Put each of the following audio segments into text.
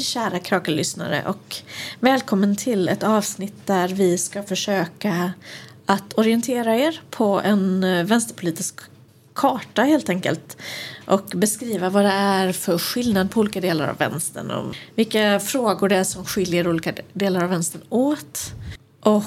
Hej kära Krakellyssnare och välkommen till ett avsnitt där vi ska försöka att orientera er på en eh, vänsterpolitisk karta helt enkelt och beskriva vad det är för skillnad på olika delar av vänstern och vilka frågor det är som skiljer olika delar av vänstern åt. Och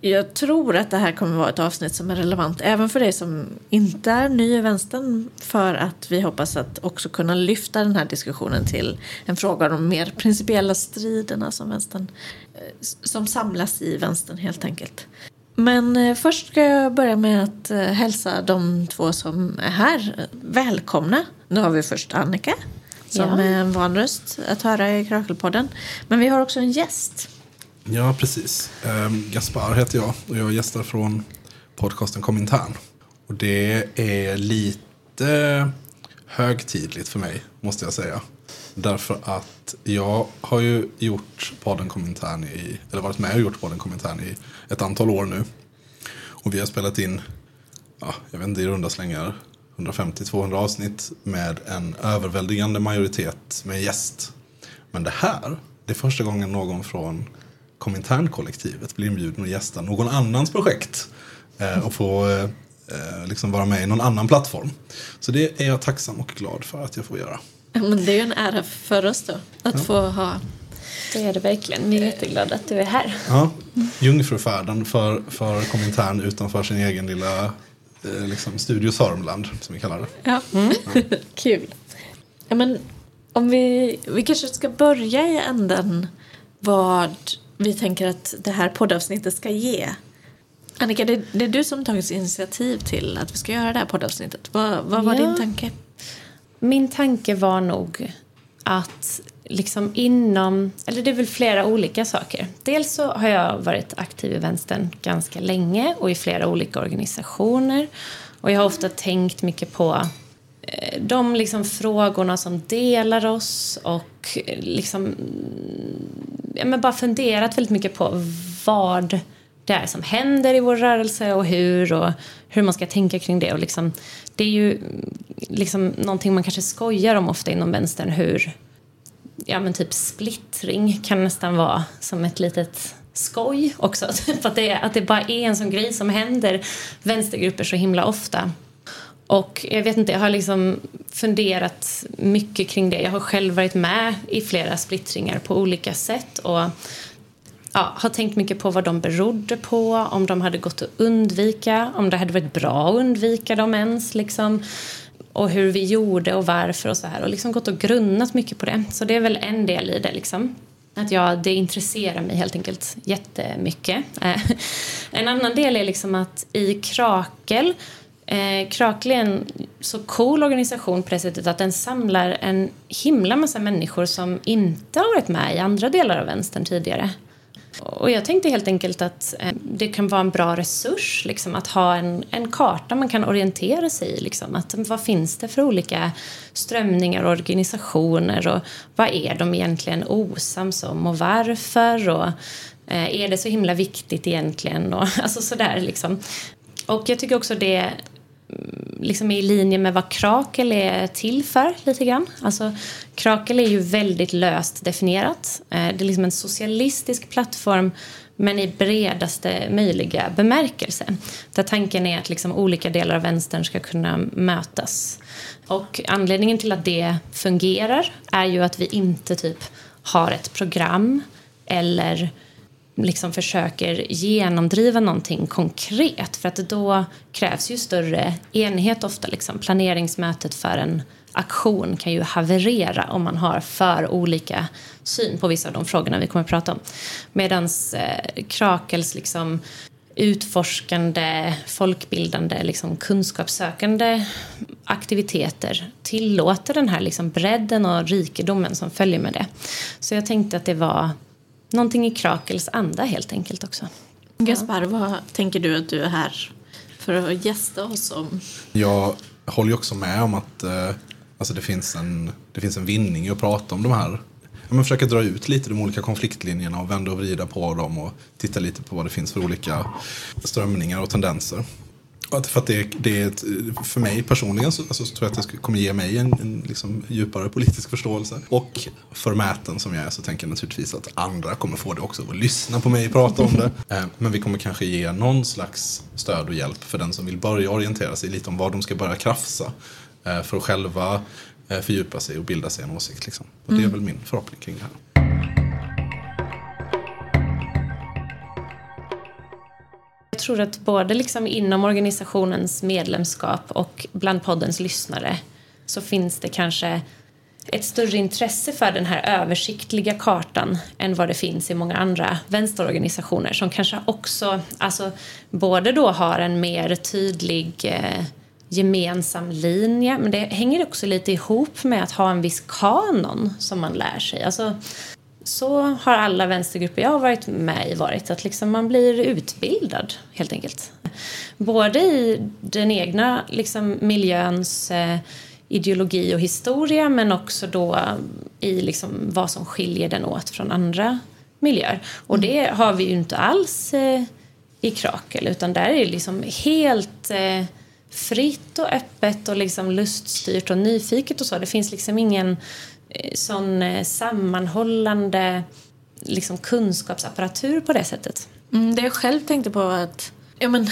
jag tror att det här kommer vara ett avsnitt som är relevant även för dig som inte är ny i vänstern för att vi hoppas att också kunna lyfta den här diskussionen till en fråga om de mer principiella striderna som vänstern eh, som samlas i vänstern helt enkelt. Men eh, först ska jag börja med att eh, hälsa de två som är här välkomna. Nu har vi först Annika som Ja. är en van röst att höra i Krakelpodden. Men vi har också en gäst. Ja, precis. Um, Gaspar heter jag och jag gästar från podcasten Komintern. Och det är lite högtidligt för mig, måste jag säga. Därför att jag har ju gjort podden Komintern i, eller varit med och gjort podden Komintern i ett antal år nu. Och vi har spelat in, ja, jag vet inte, i runda slängar 150-200 avsnitt med en överväldigande majoritet med gäst. Men det här, det är första gången någon från Komintern-kollektivet blir inbjuden att gästa någon annans projekt. Eh, och få eh, eh, liksom vara med i någon annan plattform. Så det är jag tacksam och glad för att jag får göra. Ja, Men det är ju en ära för oss då att få ha Det är det verkligen. Vi är jätteglada att du är här. Ja, jungfrufärden för, för Komintern utanför sin egen lilla eh, liksom Studio Sörmland, som vi kallar det. Ja, kul. Ja, men om vi, vi kanske ska börja i änden vad vi tänker att det här poddavsnittet ska ge. Annika, det, det är du som tagit initiativ till att vi ska göra det här poddavsnittet. Vad, vad var Ja. din tanke? Min tanke var nog att liksom inom, eller det är väl flera olika saker. Dels så har jag varit aktiv i vänstern ganska länge och i flera olika organisationer. Och jag har ofta tänkt mycket på Eh, de liksom frågorna som delar oss och eh, liksom ja, men bara funderat väldigt mycket på vad det är som händer i vår rörelse och hur och hur man ska tänka kring det. Och liksom, det är ju mm, liksom någonting man kanske skojar om ofta inom vänstern hur ja, men typ splittring kan nästan vara som ett litet skoj också. Typ att, det, att det bara är en sån grej som händer vänstergrupper så himla ofta. Och jag vet inte, jag har liksom funderat mycket kring det. Jag har själv varit med i flera splittringar på olika sätt och ja, har tänkt mycket på vad de berodde på, om de hade gått att undvika, om det hade varit bra att undvika dem ens. Liksom och hur vi gjorde och varför och så här och liksom gått och grunnat mycket på det. Så det är väl en del i det liksom. Att jag, det intresserar mig helt enkelt jättemycket. Eh, en annan del är liksom att i Krakel Eh, Krakel är en så cool organisation på det sättet att den samlar en himla massa människor som inte har varit med i andra delar av vänstern tidigare. Och jag tänkte helt enkelt att eh, det kan vara en bra resurs liksom, att ha en, en karta man kan orientera sig i. Liksom, att, vad finns det för olika strömningar och organisationer och vad är de egentligen osams om och varför? Och, eh, är det så himla viktigt egentligen? Och, alltså sådär liksom. Och jag tycker också det liksom är i linje med vad Krakel är till för lite grann. Alltså, Krakel är ju väldigt löst definierat. Eh, det är liksom en socialistisk plattform men i bredaste möjliga bemärkelse. Där tanken är att liksom olika delar av vänstern ska kunna mötas. Och anledningen till att det fungerar är ju att vi inte typ har ett program eller liksom försöker genomdriva någonting konkret. För att då krävs ju större enighet ofta. Liksom. Planeringsmötet för en aktion kan ju haverera om man har för olika syn på vissa av de frågorna vi kommer att prata om. Medan eh, Krakels liksom utforskande, folkbildande, liksom kunskapssökande aktiviteter tillåter den här liksom bredden och rikedomen som följer med det. Så jag tänkte att det var någonting i Krakels anda helt enkelt också. Gaspar, vad tänker du att du är här för att gästa oss om? Jag håller ju också med om att eh, alltså det, finns en, det finns en vinning i att prata om de här. Ja, men försöka dra ut lite de olika konfliktlinjerna och vända och vrida på dem och titta lite på vad det finns för olika strömningar och tendenser. För att det, det är ett, för mig personligen så, alltså, så tror jag att det kommer ge mig en, en liksom, djupare politisk förståelse. Och förmäten som jag är så tänker jag naturligtvis att andra kommer få det också och lyssna på mig prata om det. Eh, men vi kommer kanske ge någon slags stöd och hjälp för den som vill börja orientera sig lite om vad de ska börja krafsa eh, för att själva eh, fördjupa sig och bilda sig en åsikt. Liksom. Och det är väl min förhoppning kring det här. Tror att både liksom inom organisationens medlemskap och bland poddens lyssnare så finns det kanske ett större intresse för den här översiktliga kartan än vad det finns i många andra vänsterorganisationer som kanske också, alltså både då har en mer tydlig eh, gemensam linje men det hänger också lite ihop med att ha en viss kanon som man lär sig. Alltså, så har alla vänstergrupper jag har varit med i varit. Att liksom man blir utbildad, helt enkelt. Både i den egna liksom, miljöns eh, ideologi och historia men också då i liksom, vad som skiljer den åt från andra miljöer. Och det har vi ju inte alls eh, i Krakel utan där är det liksom helt eh, fritt och öppet och liksom luststyrt och nyfiket och så. Det finns liksom ingen sån eh, sammanhållande liksom kunskapsapparatur på det sättet. Mm, det jag själv tänkte på var att ja, men,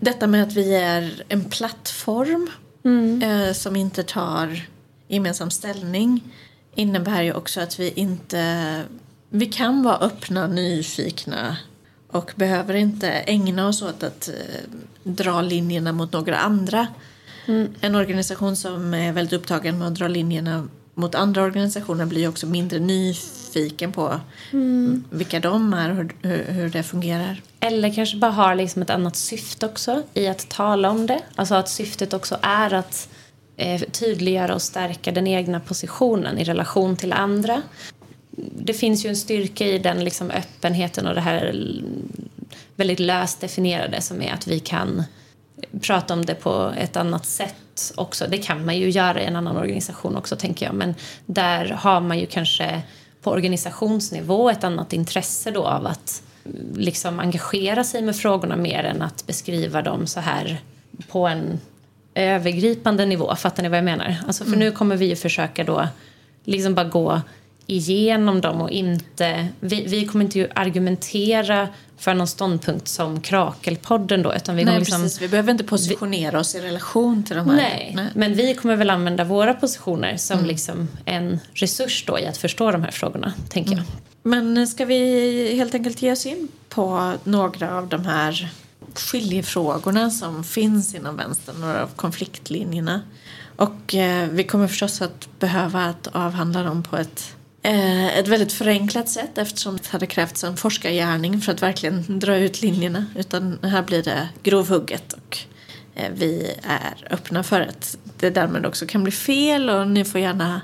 detta med att vi är en plattform mm. eh, som inte tar gemensam ställning innebär ju också att vi inte... Vi kan vara öppna, nyfikna och behöver inte ägna oss åt att eh, dra linjerna mot några andra. Mm. En organisation som är väldigt upptagen med att dra linjerna mot andra organisationer blir också mindre nyfiken på mm. vilka de är och hur, hur, det fungerar. Eller kanske bara har liksom ett annat syfte också i att tala om det. Alltså att syftet också är att eh, tydliggöra och stärka den egna positionen i relation till andra. Det finns ju en styrka i den liksom öppenheten och det här väldigt löst definierade som är att vi kan prata om det på ett annat sätt också. Det kan man ju göra i en annan organisation också tänker jag men där har man ju kanske på organisationsnivå ett annat intresse då av att liksom engagera sig med frågorna mer än att beskriva dem så här på en övergripande nivå. Fattar ni vad jag menar? Alltså för mm. nu kommer vi ju försöka då liksom bara gå igenom dem och inte... Vi, vi kommer inte ju argumentera för någon ståndpunkt som Krakelpodden då. Utan vi, nej, liksom, precis. vi behöver inte positionera oss i relation till de här. Nej, nej, men vi kommer väl använda våra positioner som mm. liksom en resurs då i att förstå de här frågorna, tänker mm. jag. Men ska vi helt enkelt ge oss in på några av de här skiljefrågorna som finns inom vänstern, några av konfliktlinjerna. Och eh, vi kommer förstås att behöva att avhandla dem på ett Eh, Eh, ett väldigt förenklat sätt eftersom det hade krävts en forskargärning för att verkligen dra ut linjerna. Utan här blir det grovhugget och eh, vi är öppna för att det därmed också kan bli fel och ni får gärna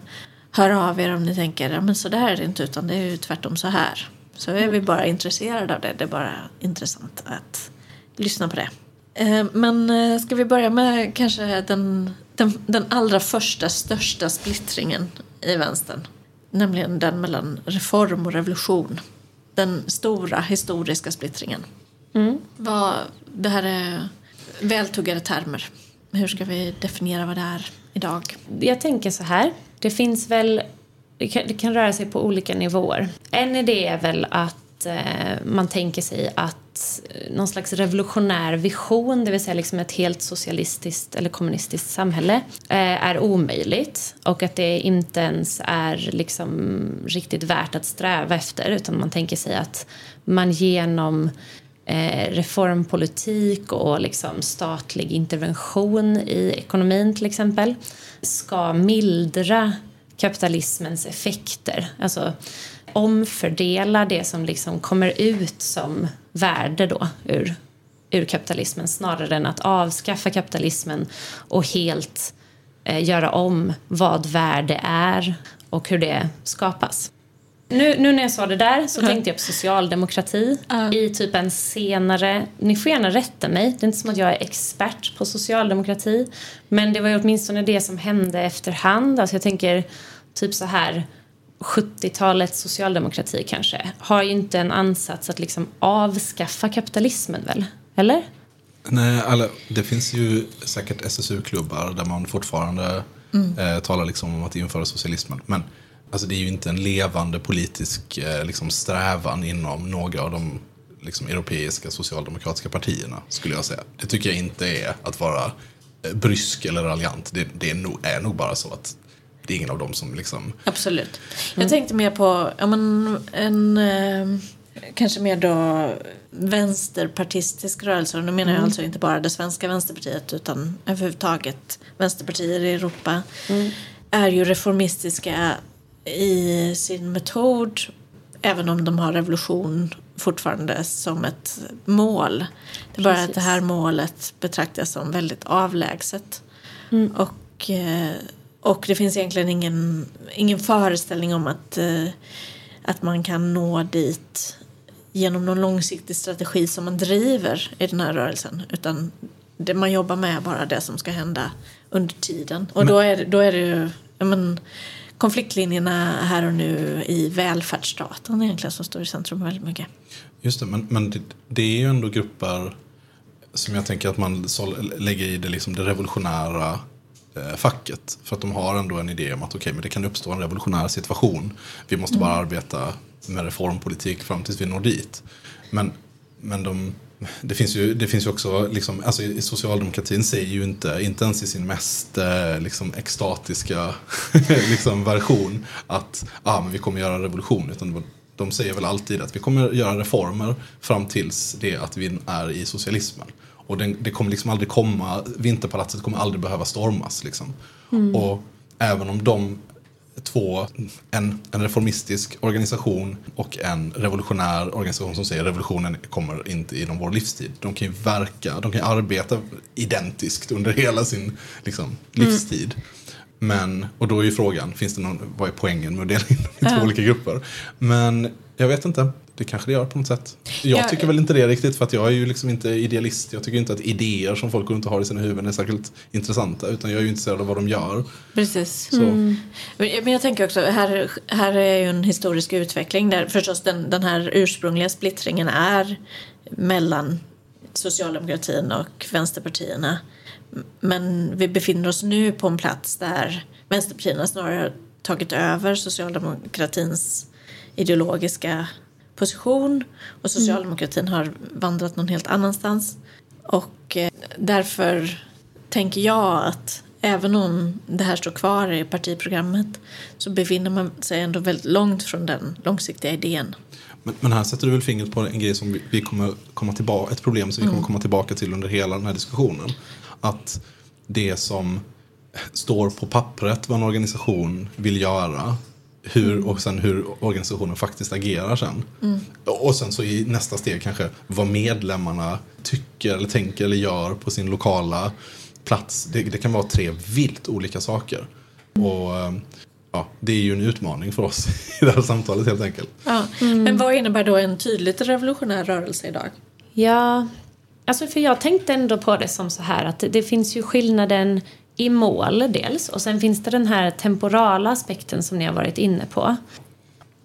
höra av er om ni tänker ja, men så där är det inte utan det är ju tvärtom så här. Så är vi bara intresserade av det. Det är bara intressant att lyssna på det. Eh, men ska vi börja med kanske den, den, den allra första största splittringen i vänstern? Nämligen den mellan reform och revolution. Den stora historiska splittringen. Mm. Vad, det här är vältuggade termer. Hur ska vi definiera vad det är idag? Jag tänker så här. Det finns väl... Det kan, det kan röra sig på olika nivåer. En idé är väl att eh, man tänker sig att eh, någon slags revolutionär vision, det vill säga liksom ett helt socialistiskt eller kommunistiskt samhälle, eh, är omöjligt och att det inte ens är liksom riktigt värt att sträva efter utan man tänker sig att man genom eh, reformpolitik och liksom statlig intervention i ekonomin till exempel ska mildra kapitalismens effekter. Alltså omfördela det som liksom kommer ut som värde då ur, ur kapitalismen snarare än att avskaffa kapitalismen och helt eh, göra om vad värde är och hur det skapas. Nu, nu när jag sa det där så mm. tänkte jag på socialdemokrati mm. i typ en senare... Ni får gärna rätta mig, det är inte som att jag är expert på socialdemokrati men det var ju åtminstone det som hände efterhand. Alltså jag tänker typ så här 70-talets socialdemokrati kanske har ju inte en ansats att liksom avskaffa kapitalismen väl? Eller? Nej, alla, det finns ju säkert SSU-klubbar där man fortfarande eh, talar liksom om att införa socialismen. Men alltså, det är ju inte en levande politisk eh, liksom, strävan inom några av de liksom, europeiska socialdemokratiska partierna, skulle jag säga. Det tycker jag inte är att vara eh, brysk eller raljant. Det, det är, nog, är nog bara så att det är ingen av dem som liksom... Absolut. Jag tänkte mer på ja, men, en eh, kanske mer då vänsterpartistisk rörelse. Och nu menar jag alltså inte bara det svenska vänsterpartiet utan överhuvudtaget vänsterpartier i Europa. Är ju reformistiska i sin metod även om de har revolution fortfarande som ett mål. Det är bara att det här målet betraktas som väldigt avlägset. Och, eh, och det finns egentligen ingen, ingen föreställning om att, eh, att man kan nå dit genom någon långsiktig strategi som man driver i den här rörelsen. Utan det man jobbar med är bara det som ska hända under tiden. Och då är, då är det ju men, konfliktlinjerna här och nu i välfärdsstaten egentligen som står i centrum väldigt mycket. Just det, men, men det, det är ju ändå grupper som jag tänker att man lägger i det, liksom det revolutionära eh, facket. För att de har ändå en idé om att okej, men det kan uppstå en revolutionär situation. Vi måste bara arbeta med reformpolitik fram tills vi når dit. Men, men de, det, finns ju, det finns ju också, liksom, alltså socialdemokratin säger ju inte, inte ens i sin mest eh, liksom, extatiska liksom, version att ah, men vi kommer göra revolution. Utan de säger väl alltid att vi kommer göra reformer fram tills det att vi är i socialismen. Och den, det kommer liksom aldrig komma, Vinterpalatset kommer aldrig behöva stormas. Liksom. Och även om de två, en, en reformistisk organisation och en revolutionär organisation som säger revolutionen kommer inte inom vår livstid. De kan ju verka, de kan ju arbeta identiskt under hela sin liksom, livstid. Men, och då är ju frågan, finns det någon, vad är poängen med att dela in dem i två olika grupper? Men jag vet inte, det kanske det gör på något sätt. Jag Ja, tycker väl inte det riktigt för att jag är ju liksom inte idealist. Jag tycker inte att idéer som folk går runt och har i sina huvuden är särskilt intressanta. Utan jag är ju intresserad av vad de gör. Precis. Så, Men jag tänker också, här, här är ju en historisk utveckling där förstås den, den här ursprungliga splittringen är mellan socialdemokratin och vänsterpartierna. Men vi befinner oss nu på en plats där vänsterpartierna snarare har tagit över socialdemokratins ideologiska position och socialdemokratin har vandrat någon helt annanstans. Och eh, därför tänker jag att även om det här står kvar i partiprogrammet så befinner man sig ändå väldigt långt från den långsiktiga idén. men, men här sätter du väl fingret på en grej som vi, vi kommer komma tillbaka, ett problem som vi kommer komma tillbaka till under hela den här diskussionen. Att det som står på pappret vad en organisation vill göra hur, och sen hur organisationen faktiskt agerar sen. Och sen så i nästa steg kanske vad medlemmarna tycker eller tänker eller gör på sin lokala plats. Det, det kan vara tre vilt olika saker. Och eh, ja, det är ju en utmaning för oss i det här samtalet helt enkelt. Ja. Men vad innebär då en tydligt revolutionär rörelse idag? Ja, alltså för jag tänkte ändå på det som så här att det finns ju skillnaden i mål dels och sen finns det den här temporala aspekten som ni har varit inne på.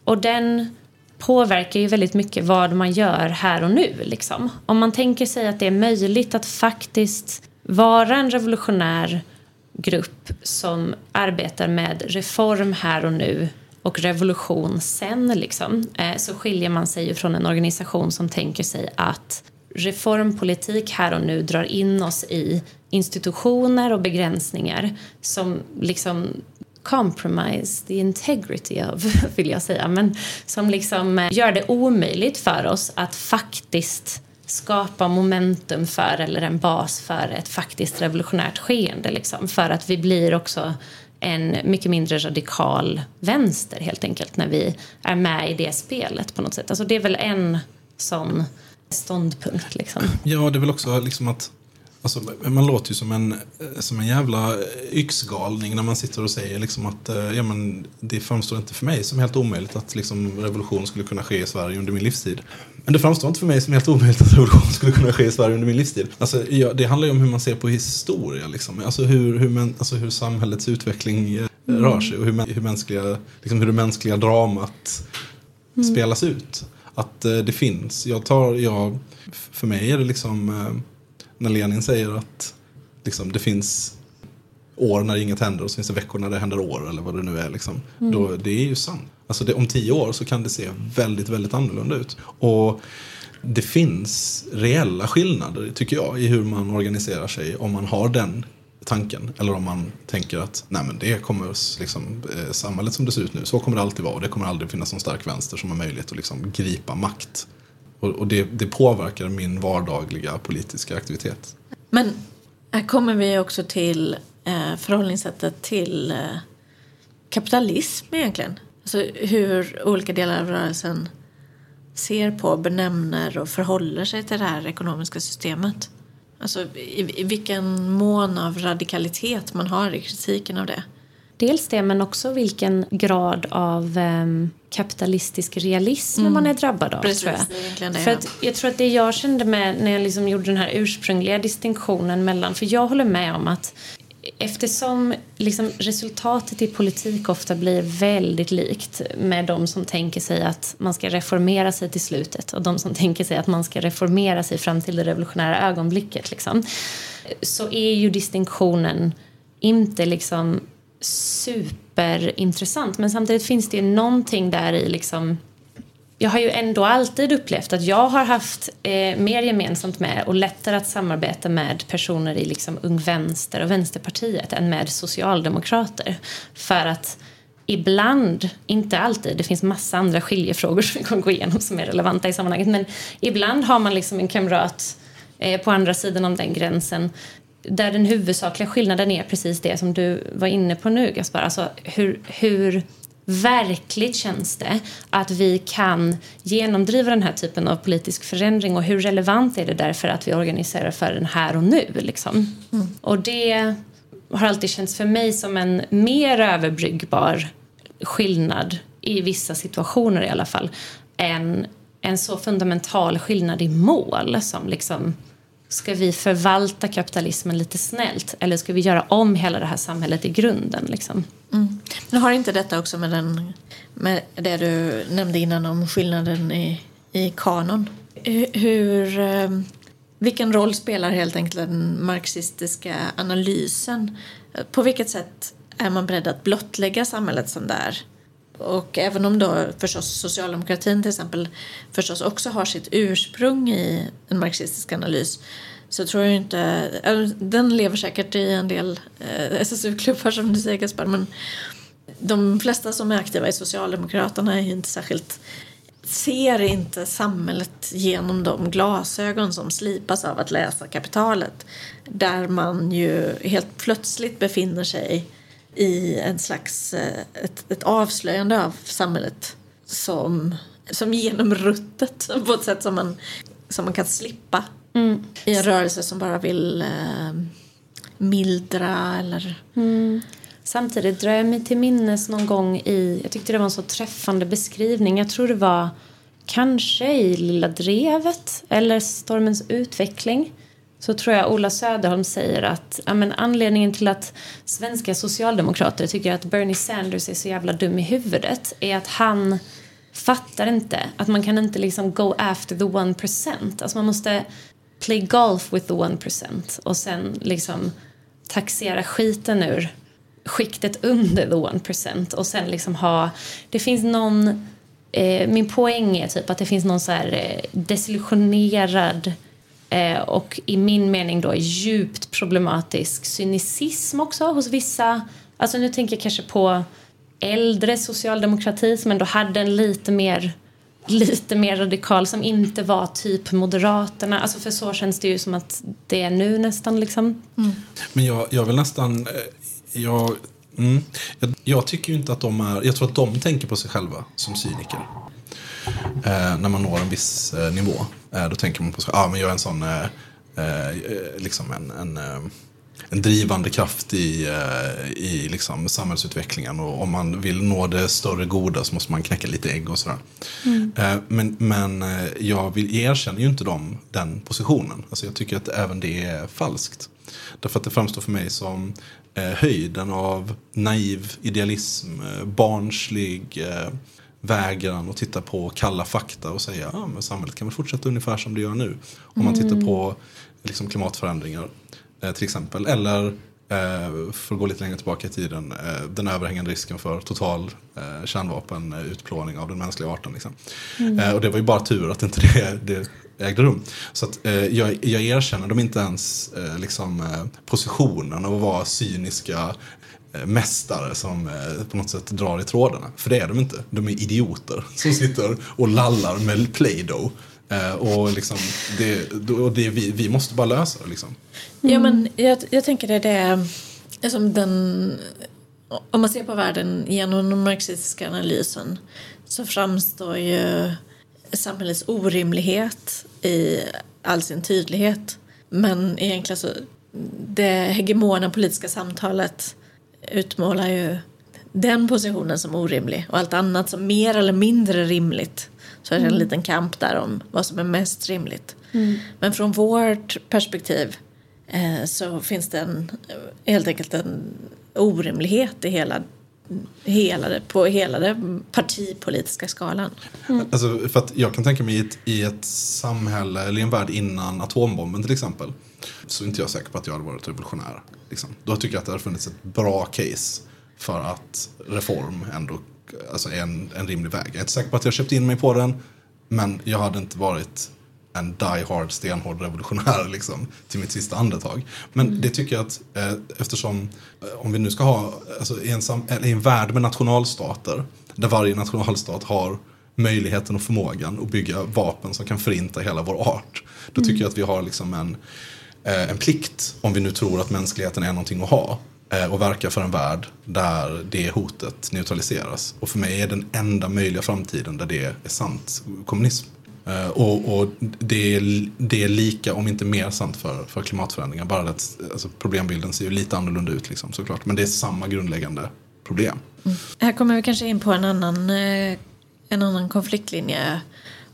Och den påverkar ju väldigt mycket vad man gör här och nu. Liksom. Om man tänker sig att det är möjligt att faktiskt vara en revolutionär grupp som arbetar med reform här och nu och revolution sen liksom, eh, så skiljer man sig ju från en organisation som tänker sig att reformpolitik här och nu drar in oss i institutioner och begränsningar som liksom compromise the integrity of, vill jag säga, men som liksom eh, gör det omöjligt för oss att faktiskt skapa momentum för eller en bas för ett faktiskt revolutionärt skeende liksom, för att vi blir också en mycket mindre radikal vänster helt enkelt när vi är med i det spelet på något sätt. Alltså det är väl en sån ståndpunkt liksom. Ja, det är väl också liksom att Alltså, man låter ju som en, som en jävla yxgalning när man sitter och säger liksom att eh, ja, men det framstår inte för mig som helt omöjligt att liksom revolution skulle kunna ske i Sverige under min livstid. Men det framstår inte för mig som helt omöjligt att revolution skulle kunna ske i Sverige under min livstid. Alltså, ja, det handlar ju om hur man ser på historia. Liksom. Alltså, hur, hur, men, alltså, hur samhällets utveckling eh, rör sig och hur, hur, mänskliga, liksom, hur det mänskliga dramat spelas ut. Att eh, det finns. Jag tar, jag, för mig är det liksom eh, när Lenin säger att liksom, det finns år när inget händer och så finns det veckor när det händer år eller vad det nu är. Liksom. Mm. Då, det är ju sant. Alltså det, om tio år så kan det se väldigt, väldigt annorlunda ut. Och det finns reella skillnader, tycker jag, i hur man organiserar sig om man har den tanken. Eller om man tänker att nej men det kommer, liksom, eh, samhället som det ser ut nu, så kommer det alltid vara. Och det kommer aldrig finnas någon stark vänster som har möjlighet att liksom gripa makt. Och, och det, det påverkar min vardagliga politiska aktivitet. Men här kommer vi också till eh, förhållningssättet till eh, kapitalism egentligen. Alltså hur olika delar av rörelsen ser på, benämner och förhåller sig till det här ekonomiska systemet. Alltså i, i vilken mån av radikalitet man har i kritiken av det. Dels det, men också vilken grad av um, kapitalistisk realism mm. man är drabbad av. Precis, tror jag. Det, för att jag tror att det jag kände med när jag liksom gjorde den här ursprungliga distinktionen mellan, för jag håller med om att Eftersom liksom resultatet i politik ofta blir väldigt likt med de som tänker sig att man ska reformera sig till slutet och de som tänker sig att man ska reformera sig fram till det revolutionära ögonblicket liksom, så är ju distinktionen inte liksom superintressant. Men samtidigt finns det ju någonting där i liksom jag har ju ändå alltid upplevt att jag har haft eh, mer gemensamt med och lättare att samarbeta med personer i liksom Ung Vänster och Vänsterpartiet än med socialdemokrater. För att ibland, inte alltid, det finns massa andra skiljefrågor som vi kommer gå igenom som är relevanta i sammanhanget, men ibland har man liksom en kamrat eh, på andra sidan om den gränsen där den huvudsakliga skillnaden är precis det som du var inne på nu, Gaspar. Alltså hur, hur verkligt känns det att vi kan genomdriva den här typen av politisk förändring och hur relevant är det därför att vi organiserar för den här och nu liksom. Mm. Och det har alltid känts för mig som en mer överbryggbar skillnad i vissa situationer i alla fall än en så fundamental skillnad i mål som liksom Ska vi förvalta kapitalismen lite snällt eller ska vi göra om hela det här samhället i grunden? Liksom? Mm. Men har inte detta också med, den, med det du nämnde innan om skillnaden i, i kanon? Hur, ehm, vilken roll spelar helt enkelt den marxistiska analysen? På vilket sätt är man beredd att blottlägga samhället som det är? Och även om då förstås socialdemokratin till exempel förstås också har sitt ursprung i en marxistisk analys så tror jag inte, den lever säkert i en del eh, SSU-klubbar som du säger Gaspar men de flesta som är aktiva i Socialdemokraterna är ju inte särskilt ser inte samhället genom de glasögon som slipas av att läsa kapitalet där man ju helt plötsligt befinner sig i en slags eh, ett, ett avslöjande av samhället som, som genom ruttet på ett sätt som man, som man kan slippa mm. i en rörelse som bara vill eh, mildra eller... Mm. Samtidigt drar jag mig till minnes någon gång i, jag tyckte det var en så träffande beskrivning, jag tror det var kanske i Lilla Drevet eller Stormens utveckling så tror jag Ola Söderholm säger att ja, men anledningen till att svenska socialdemokrater tycker att Bernie Sanders är så jävla dum i huvudet är att han fattar inte att man kan inte liksom go after the one percent. Alltså man måste play golf with the one percent och sen liksom taxera skiten ur skiktet under the one percent och sen liksom ha, det finns någon, eh, min poäng är typ att det finns någon så här eh, desillusionerad Eh, och i min mening då djupt problematisk cynicism också hos vissa. Alltså nu tänker jag kanske på äldre socialdemokrati som ändå hade en lite mer lite mer radikal som inte var typ Moderaterna. Alltså för så känns det ju som att det är nu nästan liksom. Mm. Men jag, jag vill nästan, eh, jag, mm, jag, jag, tycker ju inte att de är, jag tror att de tänker på sig själva som cyniker. Eh, när man når en viss eh, nivå. Eh, då tänker man på sig, ah, men jag är en sån, liksom en, en, en, drivande kraft i, i liksom samhällsutvecklingen. Och om man vill nå det större goda så måste man knäcka lite ägg och sådär. Mm. men, men jag vill erkänner ju inte dem den positionen. Alltså jag tycker att även det är falskt. Därför att det framstår för mig som höjden av naiv idealism, barnslig vägran att titta på kalla fakta och säga att ah, samhället kan väl fortsätta ungefär som det gör nu. Om man tittar på liksom klimatförändringar eh, till exempel. Eller eh, för att gå lite längre tillbaka i tiden, eh, den överhängande risken för total eh, kärnvapenutplåning av den mänskliga arten. Liksom. Eh, och det var ju bara tur att inte det, det ägde rum. Så att, eh, jag, jag erkänner dem inte ens eh, liksom, positionen av att vara cyniska mästare som eh, på något sätt drar i trådarna. För det är de inte. De är idioter som sitter och lallar med Play-Doh. Eh, och liksom, det, och det, vi, vi måste bara lösa det. Liksom. Ja, men jag, jag tänker det, det är som den... Om man ser på världen genom den marxistiska analysen så framstår ju samhällets orimlighet i all sin tydlighet. Men egentligen så, det hegemona politiska samtalet utmålar ju den positionen som orimlig och allt annat som mer eller mindre rimligt. Så är det en liten kamp där om vad som är mest rimligt. Men från vårt perspektiv eh, så finns det en, helt enkelt en orimlighet i hela, hela det, på hela den partipolitiska skalan. Alltså, för att jag kan tänka mig i ett, i ett samhälle eller i en värld innan atombomben till exempel. Så är inte jag säker på att jag hade varit revolutionär. Liksom. Då tycker jag att det hade funnits ett bra case för att reform ändå alltså, är en, en rimlig väg. Jag är inte säker på att jag köpt in mig på den. Men jag hade inte varit en die hard stenhård revolutionär liksom, till mitt sista andetag. Men det tycker jag att eh, eftersom eh, om vi nu ska ha alltså, i, en sam- i en värld med nationalstater där varje nationalstat har möjligheten och förmågan att bygga vapen som kan förinta hela vår art. Då tycker jag att vi har liksom en, Eh, en plikt, om vi nu tror att mänskligheten är någonting att ha, eh, och verka för en värld där det hotet neutraliseras. Och för mig är den enda möjliga framtiden där det är sant kommunism. Eh, och och det, är, det är lika, om inte mer sant för, för klimatförändringar. Bara att alltså, problembilden ser ju lite annorlunda ut liksom, såklart. Men det är samma grundläggande problem. Mm. Här kommer vi kanske in på en annan, eh, en annan konfliktlinje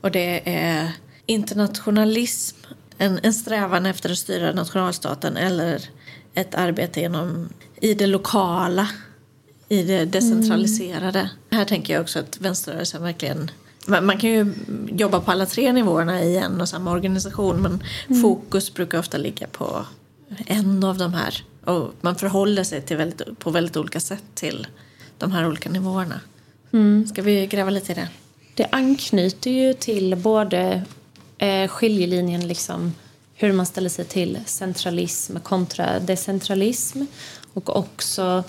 och det är internationalism, en, en strävan efter att styra nationalstaten eller ett arbete genom, i det lokala, i det decentraliserade. Här tänker jag också att vänsterrörelsen verkligen man man kan ju jobba på alla tre nivåerna i en och samma organisation men fokus brukar ofta ligga på en av de här. Och man förhåller sig till väldigt, på väldigt olika sätt till de här olika nivåerna. Ska vi gräva lite i det? Det anknyter ju till både eh, skiljelinjen liksom hur man ställer sig till centralism kontra decentralism och också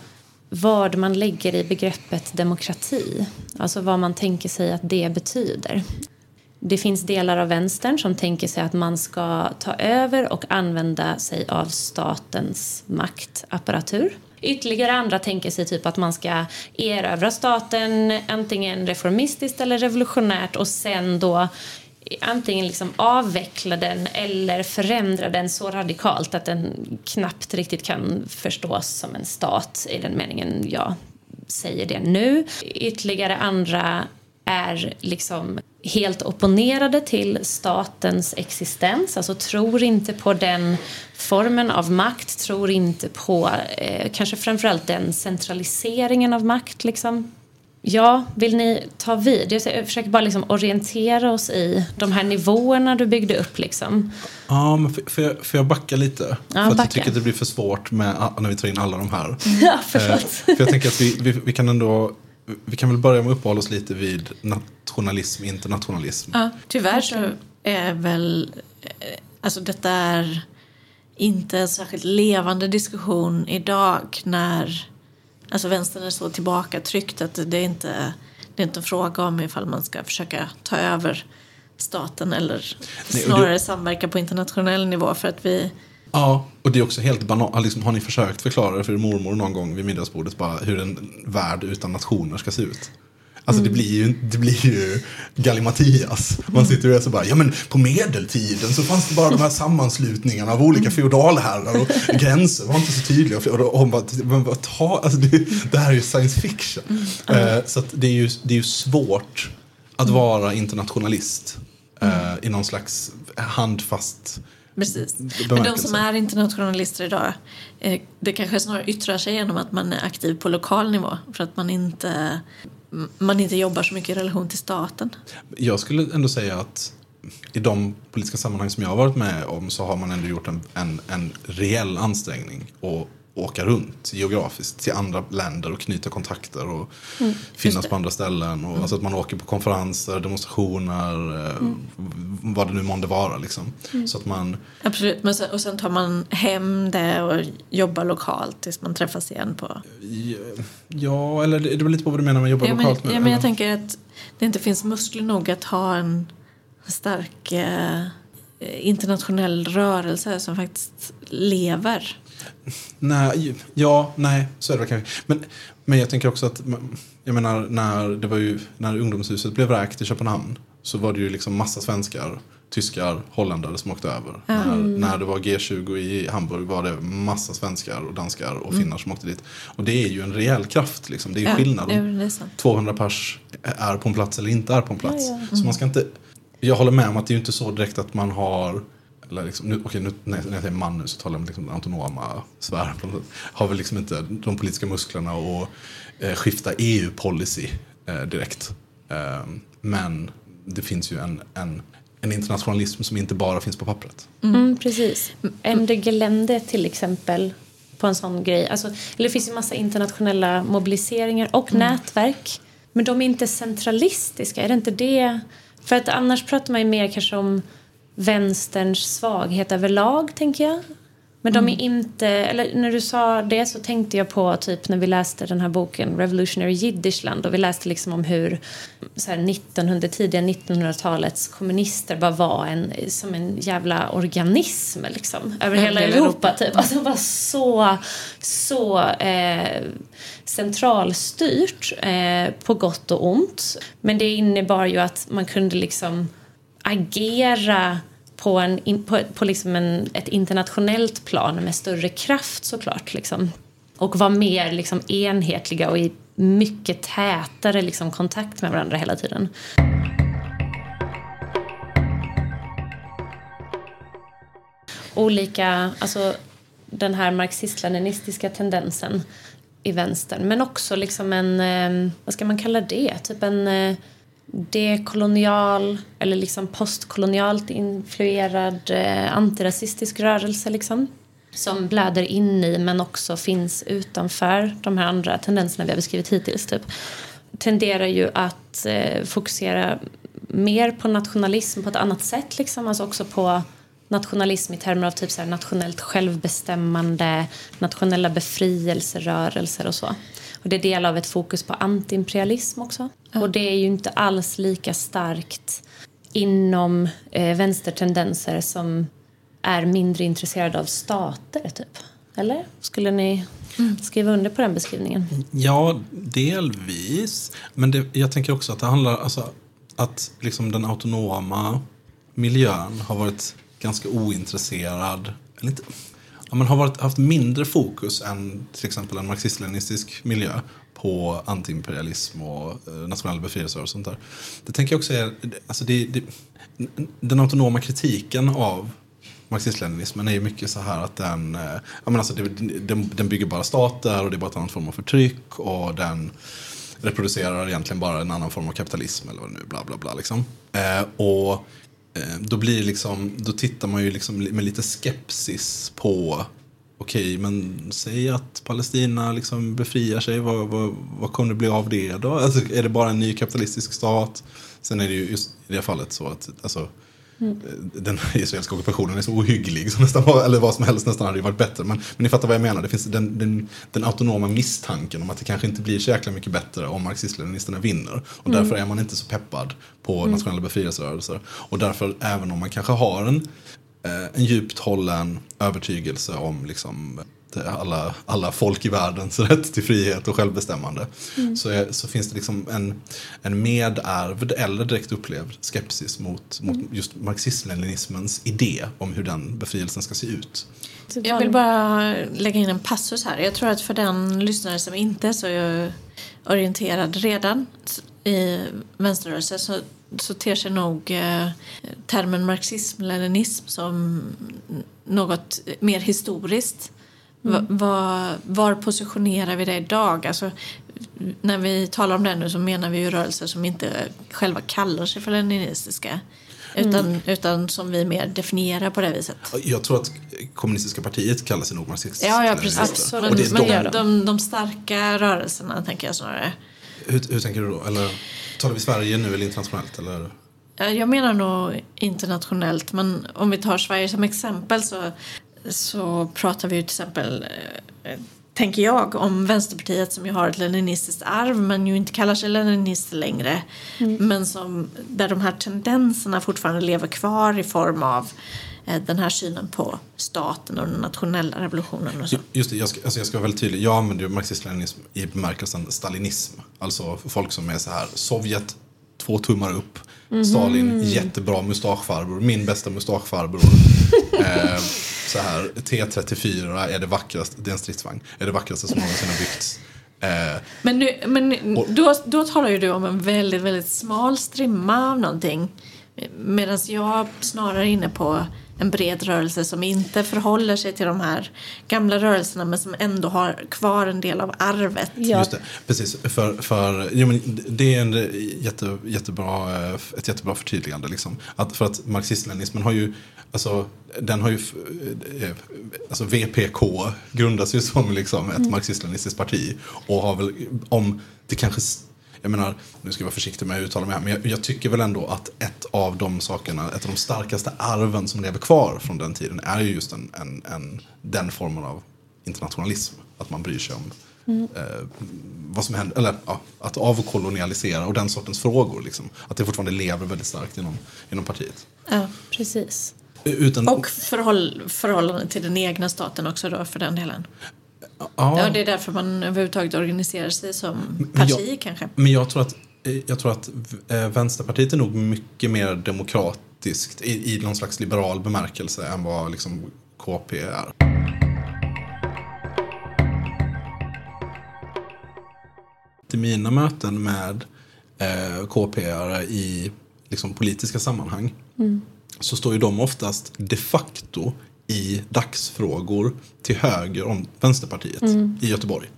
vad man lägger i begreppet demokrati. Alltså vad man tänker sig att det betyder. Det finns delar av vänstern som tänker sig att man ska ta över och använda sig av statens maktapparatur. Ytterligare andra tänker sig typ att man ska erövra staten antingen reformistiskt eller revolutionärt och sen då antingen liksom avveckla den eller förändra den så radikalt att den knappt riktigt kan förstås som en stat i den meningen jag säger det nu. Ytterligare andra är liksom helt opponerade till statens existens, alltså tror inte på den formen av makt, tror inte på eh, kanske framförallt den centraliseringen av makt. Liksom. Ja, vill ni ta vid? Jag försöker bara liksom orientera oss i de här nivåerna du byggde upp. Liksom. Ja, men får- jag, får jag backa lite? för att backa. jag tycker att det blir för svårt med, när vi tar in alla de här. Ja, Eh, för jag tänker att vi, vi, vi kan ändå vi kan väl börja med att uppehålla oss lite vid nationalism, internationalism. Ja, tyvärr så är väl... eh, Alltså detta är inte en särskilt levande diskussion idag när alltså vänstern är så tillbakatryckt att det är inte det är inte en fråga om ifall man ska försöka ta över staten eller Nej, snarare det- samverka på internationell nivå för att vi... Ja, och det är också helt banalt. Liksom, har ni försökt förklara för er mormor någon gång vid middagsbordet bara hur en värld utan nationer ska se ut? Alltså det blir ju, det blir ju gallimatias. Man sitter och är så bara, ja men på medeltiden så fanns det bara de här sammanslutningarna av olika feodalherrar och gränser var inte så tydliga. Och, hon bara, men vad ta, alltså det, det här är ju science fiction. Eh, så att det är ju, det är ju svårt att vara internationalist eh, i någon slags handfast Precis. Men de som är internationalister idag, eh, det kanske snarare yttrar sig genom att man är aktiv på lokal nivå för att man inte, man inte jobbar så mycket i relation till staten. Jag skulle ändå säga att i de politiska sammanhang som jag har varit med om så har man ändå gjort en, en, en reell ansträngning och åka runt geografiskt till andra länder och knyta kontakter och mm, finnas på andra ställen. Och, mm. Alltså att man åker på konferenser, demonstrationer, eh, mm. vad det nu månde vara. Liksom. Mm. Så att man... Absolut, men sen, och sen tar man hem det och jobbar lokalt tills man träffas igen på... Ja, eller det beror lite på vad du menar med jobba ja, lokalt. Men, ja, men jag tänker att det inte finns muskler nog att ha en stark eh, internationell rörelse som faktiskt lever. Nej, ja, nej, så är det kanske. Men, men jag tänker också att, jag menar, när, det var ju, när ungdomshuset blev vräkt i Köpenhamn så var det ju liksom massa svenskar, tyskar, holländare som åkte över. Mm. När, när det var G20 i Hamburg var det massa svenskar och danskar och mm. finnar som åkte dit. Och det är ju en rejäl kraft, liksom. det är ju ja, skillnad. Ja, 200 pers är på en plats eller inte är på en plats. Ja, mm. Så man ska inte, jag håller med om att det är inte så direkt att man har eller liksom, nu, okej, nu, när jag säger man nu så talar jag om liksom autonoma sfären. Har väl liksom inte de politiska musklerna att eh, skifta EU-policy eh, direkt. Eh, men det finns ju en, en, en, internationalism som inte bara finns på pappret. Mm, mm precis. MD Gelände till exempel på en sån grej. Alltså, eller det finns ju massa internationella mobiliseringar och mm. nätverk. Men de är inte centralistiska, är det inte det? För att annars pratar man ju mer kanske om vänsterns svaghet överlag, tänker jag. Men de är mm. inte, eller när du sa det så tänkte jag på typ när vi läste den här boken Revolutionary Jiddishland och vi läste liksom om hur så här 1900, tidiga 1900-talets kommunister bara var en, som en jävla organism liksom över hela Europa, Europa typ. Alltså bara så, så eh, centralstyrt eh, på gott och ont. Men det innebar ju att man kunde liksom agera på, en, på, på liksom en, ett internationellt plan med större kraft såklart. Liksom. Och vara mer liksom, enhetliga och i mycket tätare liksom, kontakt med varandra hela tiden. Olika, alltså den här marxist-leninistiska tendensen i vänstern men också liksom en, eh, vad ska man kalla det, typ en eh, dekolonial eller liksom postkolonialt influerad eh, antirasistisk rörelse liksom, som blöder in i men också finns utanför de här andra tendenserna vi har beskrivit hittills. Typ, tenderar ju att eh, fokusera mer på nationalism på ett annat sätt. Liksom. Alltså också på nationalism i termer av typ så nationellt självbestämmande, nationella befrielserörelser och så. Och det är del av ett fokus på antiimperialism också. Och det är ju inte alls lika starkt inom eh, vänstertendenser som är mindre intresserade av stater, typ. Eller? Skulle ni mm. skriva under på den beskrivningen? Ja, delvis. Men det, jag tänker också att det handlar alltså att liksom den autonoma miljön har varit ganska ointresserad. Eller inte, ja, men har varit, haft mindre fokus än till exempel en marxist-leninistisk miljö på antiimperialism och eh, nationella befrielser och sånt där. Det tänker jag också är, alltså det, det, den autonoma kritiken av marxist-leninismen är ju mycket så här att den, eh, ja, men alltså det, den, den bygger bara stater och det är bara en annan form av förtryck och den reproducerar egentligen bara en annan form av kapitalism eller vad det nu bla bla bla liksom. Eh, och Eh, då blir liksom, då tittar man ju liksom med lite skepsis på Okej, men säg att Palestina liksom befriar sig, vad, vad, vad kommer det bli av det då? Alltså, är det bara en ny kapitalistisk stat? Sen är det ju just i det fallet så att alltså, Mm. Den israeliska ockupationen är så ohygglig, så nästan, eller vad som helst nästan hade varit bättre. Men, men ni fattar vad jag menar, det finns den, den, den autonoma misstanken om att det kanske inte blir så jäkla mycket bättre om marxist-leninisterna vinner. Och mm. därför är man inte så peppad på mm. nationella befrielserörelser. Och därför, även om man kanske har en, en djupt hållen övertygelse om liksom, alla, alla folk i världens rätt till frihet och självbestämmande. Mm. Så, är, så finns det liksom en, en medärvd eller direkt upplevd skepsis mot, mot mm. just marxism-leninismens idé om hur den befrielsen ska se ut. Jag vill bara lägga in en passus här. Jag tror att för den lyssnare som inte är så orienterad redan i vänsterrörelsen så, så ter sig nog eh, termen marxism-leninism som något mer historiskt Mm. Var, var, positionerar vi det idag? Alltså, när vi talar om det nu så menar vi ju rörelser som inte själva kallar sig för leninistiska. Utan, utan som vi mer definierar på det viset. Jag tror att kommunistiska partiet kallar sig nog marxist. Ja, ja precis. Absolut. Och det är de, de, de starka rörelserna tänker jag snarare. hur, hur tänker du då? Eller talar vi Sverige nu eller internationellt? Eller? Eh, Jag menar nog internationellt, men om vi tar Sverige som exempel så, så pratar vi ju till exempel, eh, tänker jag, om Vänsterpartiet som ju har ett leninistiskt arv men ju inte kallar sig leninister längre. Men som, där de här tendenserna fortfarande lever kvar i form av eh, den här synen på staten och den nationella revolutionen och så. Just det, jag ska, alltså jag ska vara väldigt tydlig. Jag använder ju marxism-leninism i bemärkelsen stalinism. Alltså folk som är så här, Sovjet, två tummar upp. Stalin, jättebra mustaschfarbror. Min bästa mustaschfarbror. eh, så här, T34 är det vackraste, det är en stridsvagn, är det vackraste som någonsin har byggts. Eh, Men, nu, men Och- då, då talar ju du om en väldigt, väldigt smal strimma av någonting. Medan jag snarare är inne på en bred rörelse som inte förhåller sig till de här gamla rörelserna men som ändå har kvar en del av arvet. Ja, Just det, precis. För, för, jo, men det är en jätte, jättebra, eh, ett jättebra förtydligande. Liksom. Att, för att marxism-leninismen har ju, alltså, den har ju, eh, alltså VPK grundas ju som liksom ett marxist-leninistiskt parti. Och har väl, om det kanske, jag menar, nu ska jag vara försiktig med att uttala mig här, men jag, jag tycker väl ändå att ett av de sakerna, ett av de starkaste arven som lever kvar från den tiden är ju just en, en, en, den formen av internationalism. Att man bryr sig om eh, vad som händer, eller ja, att avkolonialisera och den sortens frågor. Liksom. Att det fortfarande lever väldigt starkt inom, inom partiet. Ja. precis. Utan, Och förhåll, förhållande till den egna staten också då för den delen. Ja, Ja, det är därför man överhuvudtaget organiserar sig som Men parti jag- kanske. Men jag tror att, eh, jag tror att eh, Vänsterpartiet är nog mycket mer demokratiskt i, i någon slags liberal bemärkelse än vad liksom KP är. I mina möten med eh, KP-are i liksom, politiska sammanhang så står ju de oftast de facto i dagsfrågor till höger om Vänsterpartiet i Göteborg.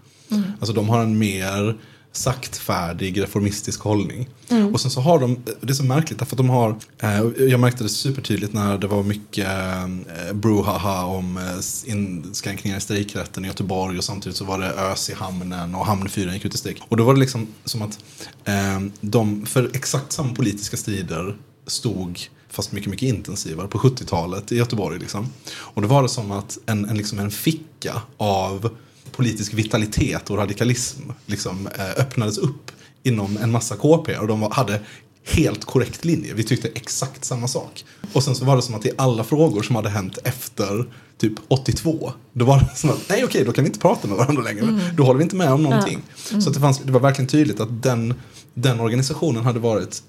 Alltså de har en mer saktfärdig reformistisk hållning. Och sen så har de, det är så märkligt därför att de har, eh, jag märkte det supertydligt när det var mycket eh, brouhaha om eh, inskränkningar i strejkrätten i Göteborg och samtidigt så var det ös i hamnen och hamnfyren gick ut i strejk. Och då var det liksom som att eh, de för exakt samma politiska strider stod fast mycket, mycket intensivare på 70-talet i Göteborg. Liksom. Och då var det som att en, en, liksom en ficka av politisk vitalitet och radikalism liksom, eh, öppnades upp inom en massa KP och de hade helt korrekt linje. Vi tyckte exakt samma sak. Och sen så var det som att i alla frågor som hade hänt efter typ 82, då var det som att nej okej, då kan vi inte prata med varandra längre. Då håller vi inte med om någonting. Så att det, fanns, det var verkligen tydligt att den, den organisationen hade varit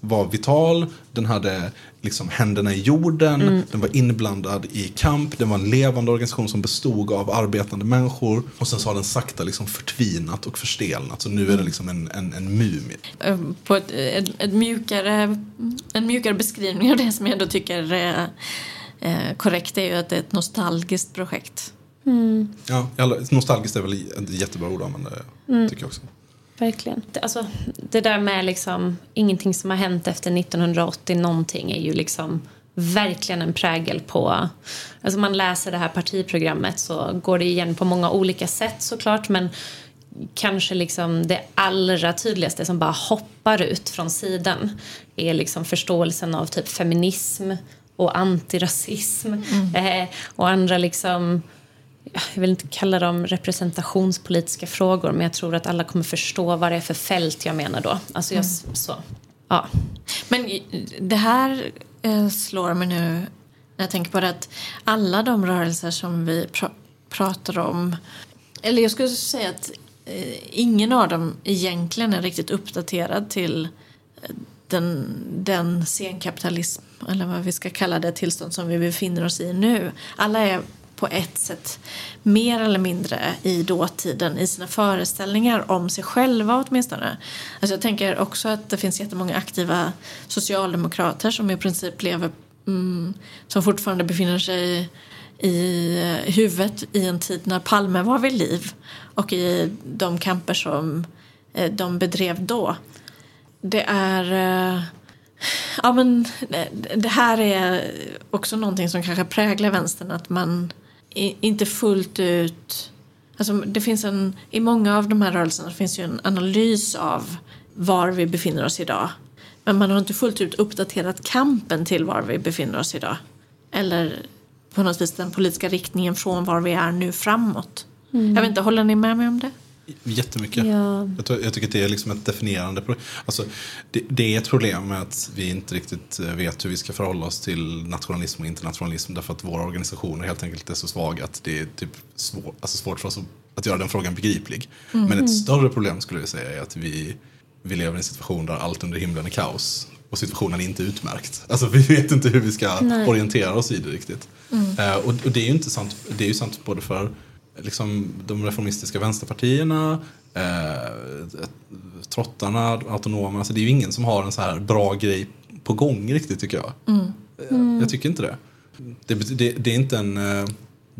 var vital, den hade liksom händerna i jorden, den var inblandad i kamp, den var en levande organisation som bestod av arbetande människor. Och sen så har den sakta liksom förtvinat och förstelnat, så nu är det liksom en, en, en mumie. Eh, På ett, ett, ett mjukare, en mjukare beskrivning av det som jag ändå tycker är eh, korrekt är ju att det är ett nostalgiskt projekt. Ja, alla- nostalgiskt är väl ett jättebra ord att använda, tycker jag också. Verkligen. Det, alltså, det där med liksom ingenting som har hänt efter 1980 någonting är ju liksom verkligen en prägel på... Alltså man läser det här partiprogrammet så går det igen på många olika sätt såklart men kanske liksom det allra tydligaste som bara hoppar ut från sidan är liksom förståelsen av typ feminism och antirasism eh, och andra liksom jag vill inte kalla dem representationspolitiska frågor men jag tror att alla kommer förstå vad det är för fält jag menar då. Alltså jag, så, ja. Men det här eh, slår mig nu när jag tänker på det att alla de rörelser som vi pr- pratar om eller jag skulle säga att eh, ingen av dem egentligen är riktigt uppdaterad till eh, den, den senkapitalism eller vad vi ska kalla det tillstånd som vi befinner oss i nu. Alla är på ett sätt mer eller mindre i dåtiden i sina föreställningar om sig själva åtminstone. Alltså jag tänker också att det finns jättemånga aktiva socialdemokrater som i princip lever mm, som fortfarande befinner sig i eh, huvudet i en tid när Palme var vid liv och i de kamper som eh, de bedrev då. Det är... Eh, ja, men det- här är också någonting som kanske präglar vänstern. Att man inte fullt ut... Alltså det finns en, I många av de här rörelserna finns ju en analys av var vi befinner oss idag. Men man har inte fullt ut uppdaterat kampen till var vi befinner oss idag. Eller på något vis den politiska riktningen från var vi är nu framåt. Jag vet inte, håller ni med mig om det? Jättemycket. Ja. Jag, tror, jag tycker att det är liksom ett definierande problem. Alltså, det, det är ett problem med att vi inte riktigt eh, vet hur vi ska förhålla oss till nationalism och internationalism därför att våra organisationer helt enkelt är så svaga att det är typ svår, alltså svårt för oss att, göra den frågan begriplig. Men ett större problem skulle jag säga är att vi, vi lever i en situation där allt under himlen är kaos och situationen är inte utmärkt. Alltså vi vet inte hur vi ska Nej. orientera oss i det riktigt. Eh, och, och det är ju inte sant, det är ju sant både för liksom, de reformistiska vänsterpartierna, eh, trottarna, autonomerna. Alltså, det är ju ingen som har en så här bra grej på gång riktigt tycker jag. Eh, Jag tycker inte det. Det, det. det är inte en... eh,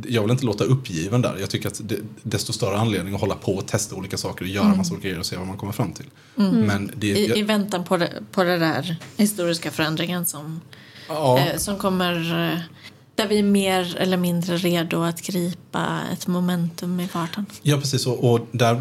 Jag vill inte låta uppgiven där. Jag tycker att det, desto större anledning att hålla på och testa olika saker och göra massa olika grejer och se vad man kommer fram till. Men det, I, jag- I väntan på det, på det där historiska förändringen som, ja, eh, som kommer... Eh, där vi är mer eller mindre redo att gripa ett momentum i farten. Ja, precis. Och, och där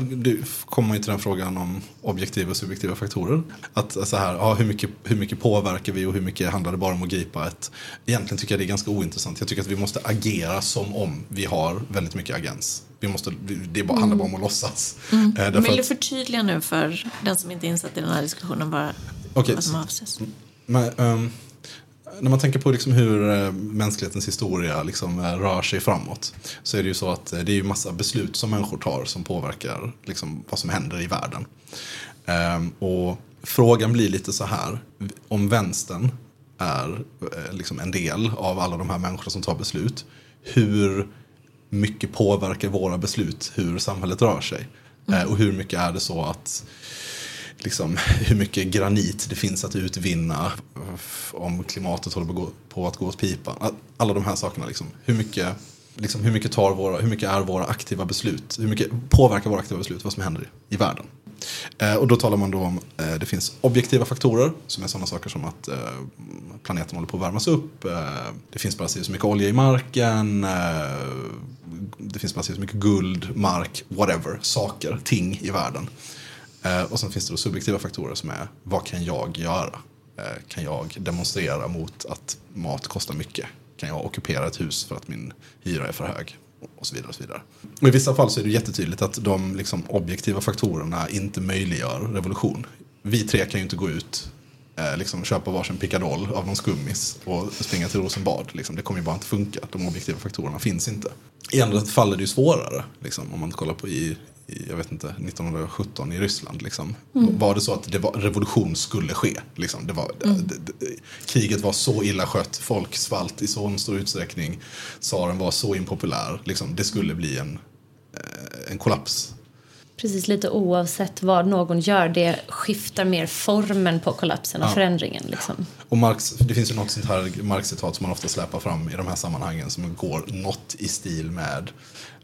kommer man ju till den frågan om objektiva och subjektiva faktorer. Att så här, ja, hur, mycket, hur mycket påverkar vi och hur mycket handlar det bara om att gripa ett... Egentligen tycker jag det är ganska ointressant. Jag tycker att vi måste agera som om vi har väldigt mycket agens. Vi måste, det bara, handlar bara om att låtsas. Eh, därför Vill du förtydliga nu för den som inte är insatt i den här diskussionen bara Okej, vad som avses? Men, ehm, när man tänker på liksom hur eh, mänsklighetens historia liksom, eh, rör sig framåt så är det ju så att eh, det är ju massa beslut som människor tar som påverkar liksom, vad som händer i världen. Ehm, och frågan blir lite så här, om vänstern är liksom en del av alla de här människorna som tar beslut, hur mycket påverkar våra beslut hur samhället rör sig? Mm. och hur mycket är det så att liksom, hur mycket granit det finns att utvinna om klimatet håller på att gå, på att gå åt pipan. Alla de här sakerna. Liksom. Hur, mycket, liksom, hur, mycket tar våra, hur mycket är våra aktiva beslut? Hur mycket påverkar våra aktiva beslut vad som händer i världen? Eh, och då talar man då om eh, det finns objektiva faktorer som är sådana saker som att eh, planeten håller på att värmas upp. Eh, det finns bara si och så mycket olja i marken. Eh, det finns bara så mycket guld, mark, whatever, saker, ting i världen. Eh, och sen finns det då subjektiva faktorer som är vad kan jag göra? Eh, kan jag demonstrera mot att mat kostar mycket? Kan jag ockupera ett hus för att min hyra är för hög? Och så vidare. Och så vidare. Och I vissa fall så är det jättetydligt att de liksom, objektiva faktorerna inte möjliggör revolution. Vi tre kan ju inte gå ut eh, liksom köpa varsin pickadoll av någon skummis och springa till Rosenbad. Liksom. Det kommer ju bara inte funka. De objektiva faktorerna finns inte. I andra fall är det ju svårare. Liksom, om man kollar på i jag vet inte, 1917 i Ryssland. Liksom. Var det så att det var, revolution skulle ske? Liksom. Det var, det, det, kriget var så illa skött. Folk svalt i så stor utsträckning. Tsaren var så impopulär. Liksom. Det skulle bli en, eh, en kollaps. Precis, lite oavsett vad någon gör, det skiftar mer formen på kollapsen och Ja. förändringen. Liksom. Och Marx, det finns ju något sånt här Marx-citat som man ofta släpar fram i de här sammanhangen som går något i stil med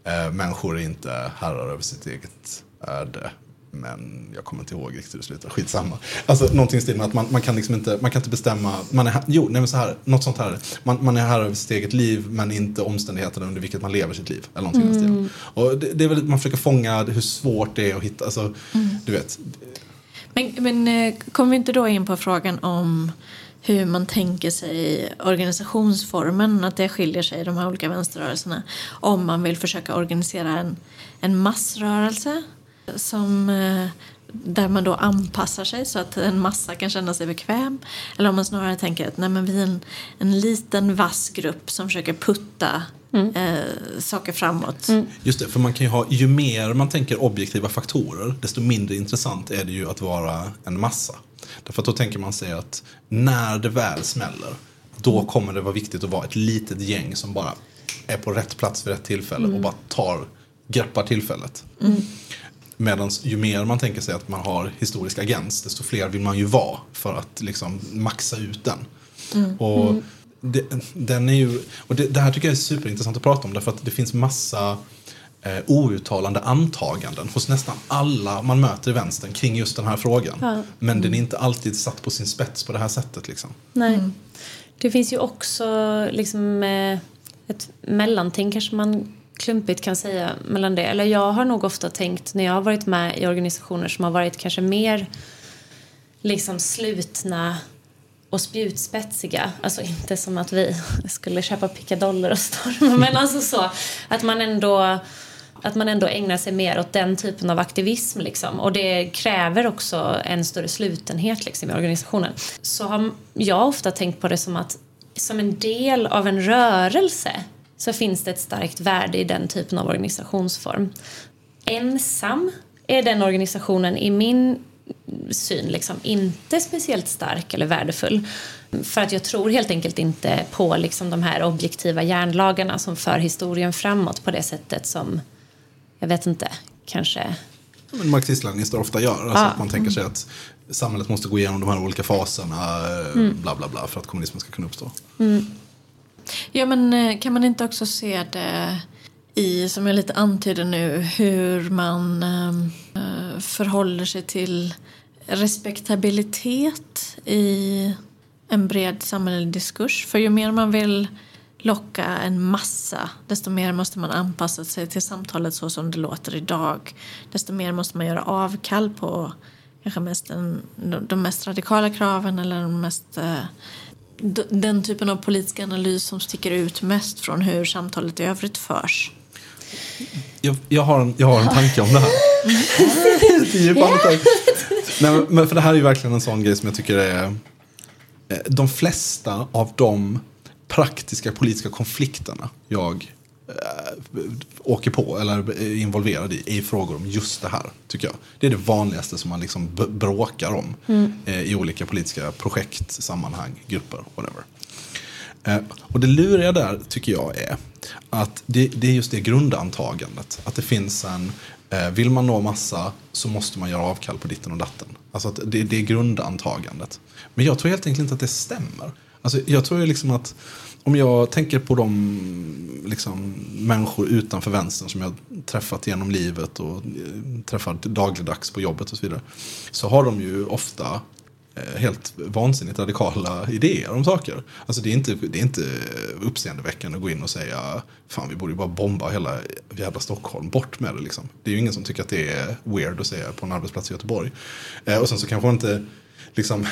eh, människor är inte herrar över sitt eget öde. Men jag kommer inte ihåg riktigt hur det slutar. Skitsamma. Alltså någonting i stil med att man, man kan liksom inte, man kan inte bestämma. Man är, jo, nej men så här. Något sånt här. Man, man är herre över sitt eget liv men inte omständigheterna under vilket man lever sitt liv. Eller någonting i den stilen. Och det, det är väl man försöker fånga hur svårt det är att hitta. Alltså, du vet. Men, men eh, kommer vi inte då in på frågan om hur man tänker sig organisationsformen, att det skiljer sig i de här olika vänsterrörelserna. Om man vill försöka organisera en, en massrörelse som, eh, där man då anpassar sig så att en massa kan känna sig bekväm. Eller om man snarare tänker att nej, men vi är en, en liten vass grupp som försöker putta eh, saker framåt. Just det, för man kan ju ha, ju mer man tänker objektiva faktorer, desto mindre intressant är det ju att vara en massa. Därför att då tänker man sig att när det väl smäller, då kommer det vara viktigt att vara ett litet gäng som bara är på rätt plats vid rätt tillfälle och bara tar, greppar tillfället. Medan ju mer man tänker sig att man har historisk agens, desto fler vill man ju vara för att liksom maxa ut den. Och det, den är ju, och det, det här tycker jag är superintressant att prata om därför att det finns massa eh, outtalande antaganden hos nästan alla man möter i vänstern kring just den här frågan. Ja. Men den är inte alltid satt på sin spets på det här sättet. Liksom. Nej. Det finns ju också liksom eh, ett mellanting kanske man klumpigt kan säga mellan det. Eller jag har nog ofta tänkt när jag har varit med i organisationer som har varit kanske mer liksom slutna och spjutspetsiga. Alltså inte som att vi skulle köpa pickadoller och storma men alltså så att man ändå att man ändå ägnar sig mer åt den typen av aktivism liksom. och det kräver också en större slutenhet liksom, i organisationen. Så har jag ofta tänkt på det som att som en del av en rörelse så finns det ett starkt värde i den typen av organisationsform. Ensam är den organisationen i min syn liksom inte speciellt stark eller värdefull. För att jag tror helt enkelt inte på liksom de här objektiva järnlagarna som för historien framåt på det sättet som, jag vet inte, kanske... Men Marxist-leninister ofta gör. Alltså Ja. att man tänker sig att samhället måste gå igenom de här olika faserna, eh, bla bla bla, för att kommunismen ska kunna uppstå. Ja, men eh, kan man inte också se det i, som jag lite antyder nu, hur man eh, förhåller sig till respektabilitet i en bred samhällelig diskurs. För ju mer man vill locka en massa, desto mer måste man anpassa sig till samtalet så som det låter idag. Desto mer måste man göra avkall på kanske mest den, de mest radikala kraven eller de mest eh, den typen av politisk analys som sticker ut mest från hur samtalet i övrigt förs. Jag, jag, har en, jag har en tanke om det här. Nej, men- för det här är verkligen en sån grej som jag tycker är... eh, De flesta av de praktiska politiska konflikterna jag eh, åker på eller är involverad i är frågor om just det här, tycker jag. Det är det vanligaste som man liksom bråkar om eh, i olika politiska projekt, sammanhang, grupper, whatever. Eh, och det luriga där tycker jag är att det, det är just det grundantagandet. Att det finns en, eh, vill man nå massa så måste man göra avkall på ditten och datten. Alltså att det, det är grundantagandet. Men jag tror helt enkelt inte att det stämmer. Alltså jag tror ju liksom att om jag tänker på de liksom, människor utanför vänstern som jag träffat genom livet och eh, träffat träffar dagligdags på jobbet och så vidare. Så har de ju ofta Eh, helt vansinnigt radikala idéer om saker. Alltså det är inte, det är inte uppseendeväckande att gå in och säga fan vi borde ju bara bomba hela jävla Stockholm, bort med det liksom. Det är ju ingen som tycker att det är weird att säga på en arbetsplats i Göteborg. Eh, och sen så kanske man inte Liksom,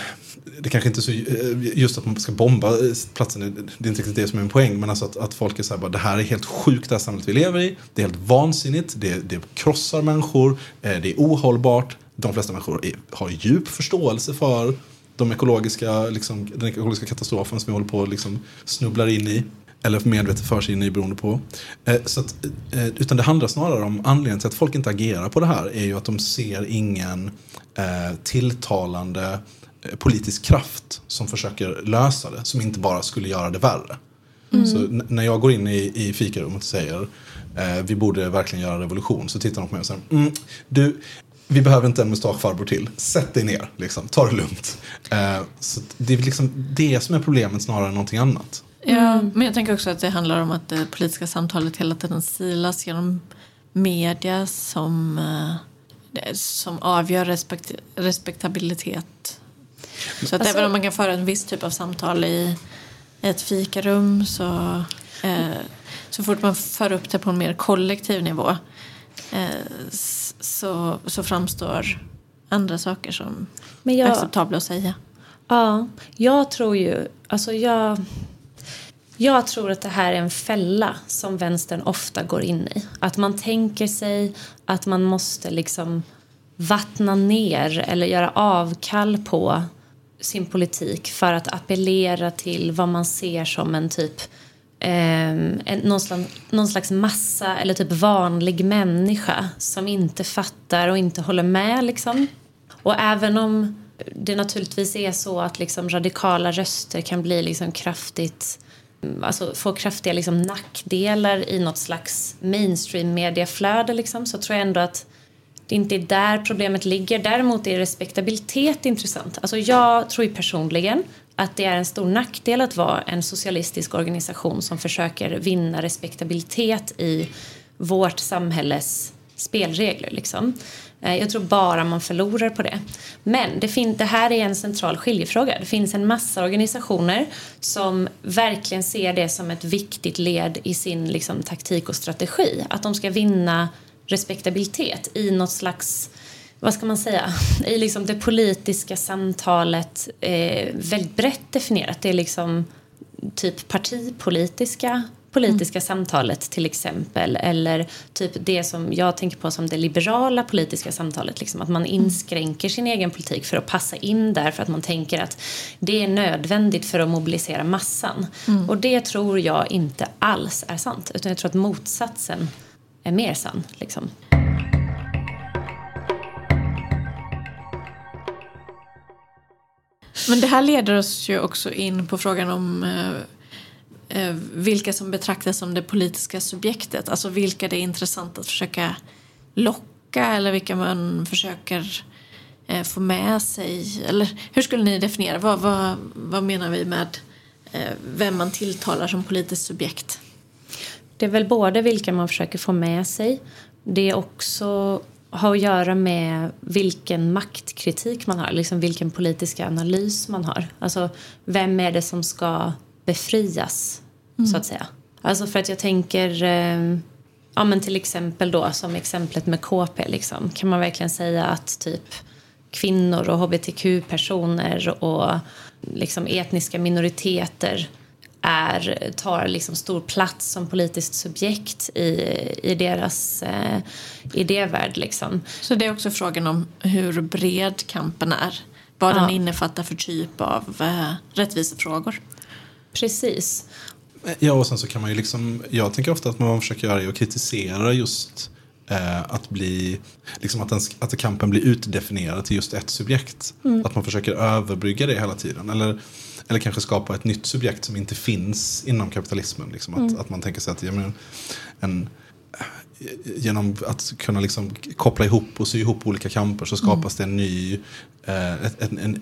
det kanske inte är så, eh, just att man ska bomba platsen, det är inte riktigt det som är min poäng, men alltså att, att folk är så här, bara, det här är helt sjukt det här samhället vi lever i, det är helt vansinnigt, det, det krossar människor, det är ohållbart, de flesta människor är, har djup förståelse för de ekologiska, liksom, den ekologiska katastrofen som vi håller på att liksom, snubblar in i. Eller medvetet för sig in i beroende på. Eh, så att, eh, utan det handlar snarare om anledningen till att folk inte agerar på det här är ju att de ser ingen eh, tilltalande eh, politisk kraft som försöker lösa det. Som inte bara skulle göra det värre. Så n- när jag går in i, i fikarummet och säger eh, vi borde verkligen göra revolution så tittar de på mig och säger mm, du, vi behöver inte en mustaschfarbror till. Sätt dig ner, liksom. ta det lugnt. Eh, så det är liksom det som är problemet snarare än någonting annat. Ja, men jag tänker också att det handlar om att det politiska samtalet hela tiden silas genom media som, eh, som avgör respekt, respektabilitet. Så att Alltså- även om man kan föra en viss typ av samtal i ett fikarum så, eh, så fort man för upp det på en mer kollektiv nivå så, så framstår andra saker som Men jag, acceptabla att säga. Ja, jag tror ju... Alltså jag, jag tror att det här är en fälla som vänstern ofta går in i. Att man tänker sig att man måste liksom vattna ner eller göra avkall på sin politik för att appellera till vad man ser som en typ eh, någon, slags, någon slags massa eller typ vanlig människa som inte fattar och inte håller med. Liksom. Och även om det naturligtvis är så att liksom radikala röster kan bli liksom kraftigt mm, alltså få kraftiga liksom nackdelar i något slags mainstream mediaflöde liksom, så tror jag ändå att det inte är där problemet ligger. Däremot är respektabilitet intressant. Alltså jag tror ju personligen att det är en stor nackdel att vara en socialistisk organisation som försöker vinna respektabilitet i vårt samhälles spelregler. Liksom. Eh, jag tror bara man förlorar på det. Men det, fin- det här är en central skiljefråga. Det finns en massa organisationer som verkligen ser det som ett viktigt led i sin liksom, taktik och strategi. Att de ska vinna respektabilitet i något slags vad ska man säga, i liksom det politiska samtalet eh, väldigt brett definierat. Det är liksom typ partipolitiska politiska mm. samtalet till exempel eller typ det som jag tänker på som det liberala politiska samtalet. Liksom, att man mm. inskränker sin egen politik för att passa in där för att man tänker att det är nödvändigt för att mobilisera massan. Mm. Och det tror jag inte alls är sant utan jag tror att motsatsen är mer sann. Liksom. Men det här leder oss ju också in på frågan om eh, eh, vilka som betraktas som det politiska subjektet. Alltså vilka det är intressant att försöka locka eller vilka man försöker eh, få med sig. Eller hur skulle ni definiera? Vad, vad, vad menar vi med eh, vem man tilltalar som politiskt subjekt? Det är väl både vilka man försöker få med sig. Det är också har att göra med vilken maktkritik man har, liksom vilken politisk analys man har. Alltså, vem är det som ska befrias, mm. så att säga? Alltså för att jag tänker, eh, ja men till exempel då som exemplet med KP, liksom, kan man verkligen säga att typ kvinnor och hbtq-personer och liksom etniska minoriteter är, tar liksom stor plats som politiskt subjekt i, i deras eh, idévärld. Liksom. Så det är också frågan om hur bred kampen är? Vad ja. den innefattar för typ av eh, rättvisefrågor? Precis. Ja, och sen så kan man ju liksom, jag tänker ofta att man försöker göra är att kritisera just eh, att bli, liksom att, den, att kampen blir utdefinierad till just ett subjekt. Mm. Att man försöker överbrygga det hela tiden. Eller eller kanske skapa ett nytt subjekt som inte finns inom kapitalismen. Liksom. Att, mm. att man tänker sig att ja, men, en, genom att kunna liksom koppla ihop och sy ihop olika kamper så skapas mm. det en ny, eh, en, en,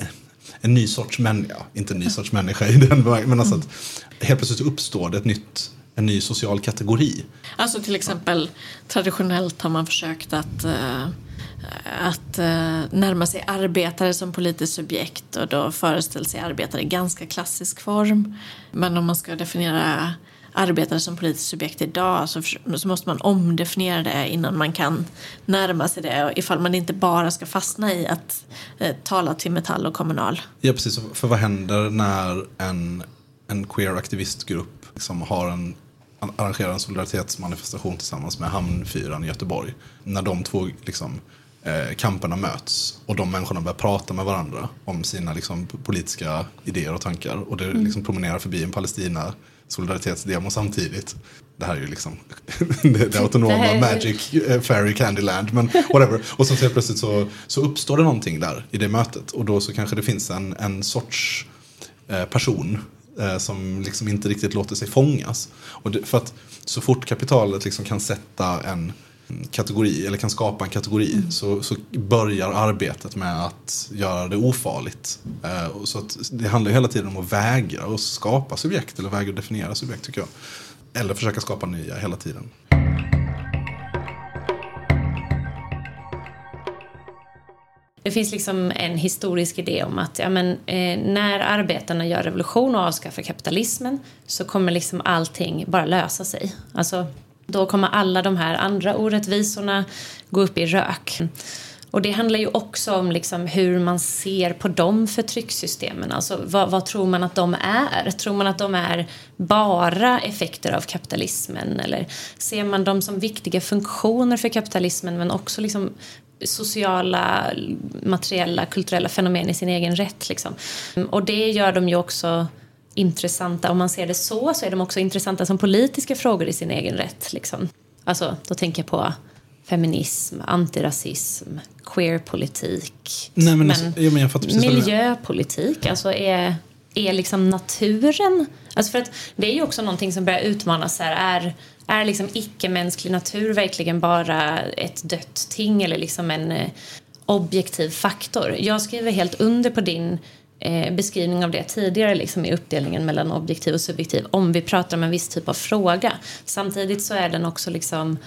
en, ny sorts människa. Inte en ny sorts människa i den men alltså att helt plötsligt uppstår det ett nytt en ny social kategori. Alltså till exempel traditionellt har man försökt att uh att eh, närma sig arbetare som politiskt subjekt och då föreställer sig arbetare i ganska klassisk form. Men om man ska definiera arbetare som politiskt subjekt idag så, så måste man omdefiniera det innan man kan närma sig det ifall man inte bara ska fastna i att eh, tala till Metall och Kommunal. Ja precis, för vad händer när en, en queer-aktivistgrupp liksom har en arrangerar en solidaritetsmanifestation tillsammans med Hamnfyran i Göteborg. När de två liksom eh, kamperna möts och de människorna börjar prata med varandra om sina liksom, politiska idéer och tankar och det mm. liksom, promenerar förbi en Palestina solidaritetsdemo samtidigt. Det här är ju liksom det, det autonoma det. Magic uh, Fairy Candyland. Men whatever. Och så plötsligt så, så uppstår det någonting där i det mötet. Och då så kanske det finns en, en sorts eh, person eh, som liksom inte riktigt låter sig fångas. Och det, för att så fort kapitalet liksom kan sätta en kategori eller kan skapa en kategori mm. så, så börjar arbetet med att göra det ofarligt. Eh, så att det handlar hela tiden om att vägra att skapa subjekt eller vägra att definiera subjekt tycker jag. Eller försöka skapa nya hela tiden. Det finns liksom en historisk idé om att ja, men, eh, när arbetarna gör revolution och avskaffar kapitalismen så kommer liksom allting bara lösa sig. Alltså, då kommer alla de här andra orättvisorna gå upp i rök. Och det handlar ju också om liksom hur man ser på de förtryckssystemen. Alltså vad, vad, tror man att de är? Tror man att de är bara effekter av kapitalismen? Eller ser man dem som viktiga funktioner för kapitalismen men också liksom sociala, materiella, kulturella fenomen i sin egen rätt? Liksom. Och det gör de ju också intressanta, om man ser det så, så är de också intressanta som politiska frågor i sin egen rätt. Liksom. Alltså, då tänker jag på feminism, antirasism, queerpolitik. Nej, men, alltså, ja, men miljöpolitik, alltså är, är liksom naturen... Alltså för att det är ju också någonting som börjar utmanas här. Är, är liksom icke-mänsklig natur verkligen bara ett dött ting eller liksom en eh, objektiv faktor? Jag skriver helt under på din eh, beskrivning av det tidigare liksom, i uppdelningen mellan objektiv och subjektiv om vi pratar om en viss typ av fråga. Samtidigt så är den också liksom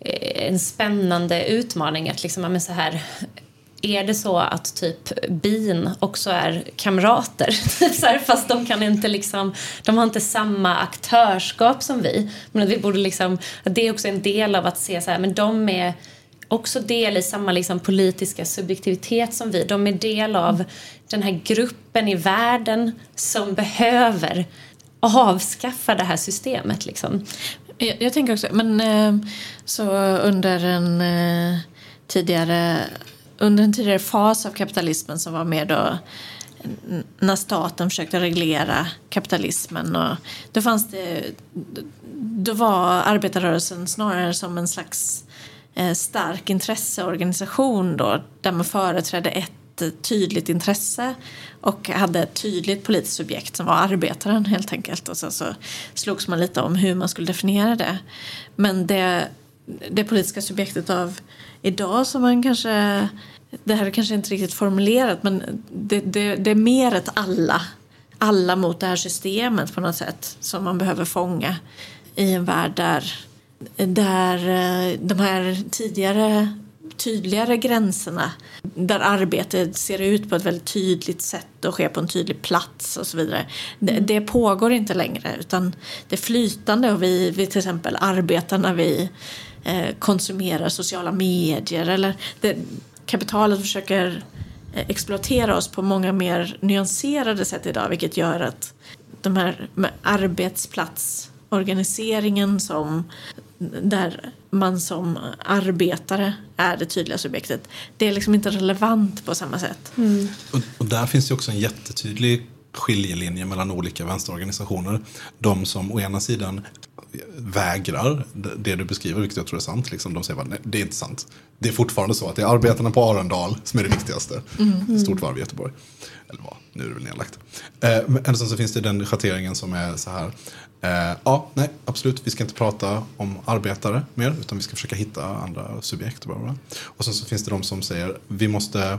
eh, en spännande utmaning att liksom, men så här är det så att typ bin också är kamrater? Typ så här, fast de kan inte liksom, de har inte samma aktörskap som vi. Men att vi borde liksom, att det är också en del av att se så här, men de är också del i samma liksom politiska subjektivitet som vi. De är del av den här gruppen i världen som behöver avskaffa det här systemet. Liksom. Jag, jag tänker också, men eh, så under en eh, tidigare under en tidigare fas av kapitalismen som var mer då när staten försökte reglera kapitalismen. Och då, fanns det, då var arbetarrörelsen snarare som en slags eh, stark intresseorganisation då, där man företrädde ett tydligt intresse och hade ett tydligt politiskt subjekt som var arbetaren helt enkelt. Och sen så slogs man lite om hur man skulle definiera det. Men det, det politiska subjektet av idag som man kanske det här är kanske inte riktigt formulerat men det, det, det, är mer ett alla. Alla mot det här systemet på något sätt som man behöver fånga i en värld där, där eh, de här tidigare tydligare gränserna där arbetet ser ut på ett väldigt tydligt sätt och sker på en tydlig plats och så vidare. Det, mm. det pågår inte längre utan det är flytande och vi, vi till exempel arbetar när vi konsumerar sociala medier eller det, kapitalet försöker eh, exploatera oss på många mer nyanserade sätt idag vilket gör att de här arbetsplatsorganiseringen som där man som arbetare är det tydliga subjektet. Det är liksom inte relevant på samma sätt. Mm. Och, och, där finns det också en jättetydlig skiljelinje mellan olika vänsterorganisationer. De som å ena sidan vägrar det du beskriver, vilket jag tror är sant. Liksom, de säger att det är inte sant. Det är fortfarande så att det är arbetarna på Arendal som är det viktigaste. Mm. Stort varv i Göteborg. Eller vad, nu är det väl nedlagt. Eh, men sen så finns det den schatteringen som är så här. Eh, ja, nej, absolut, vi ska inte prata om arbetare mer, utan vi ska försöka hitta andra subjekt. Och, bla bla. och sen så finns det de som säger, vi måste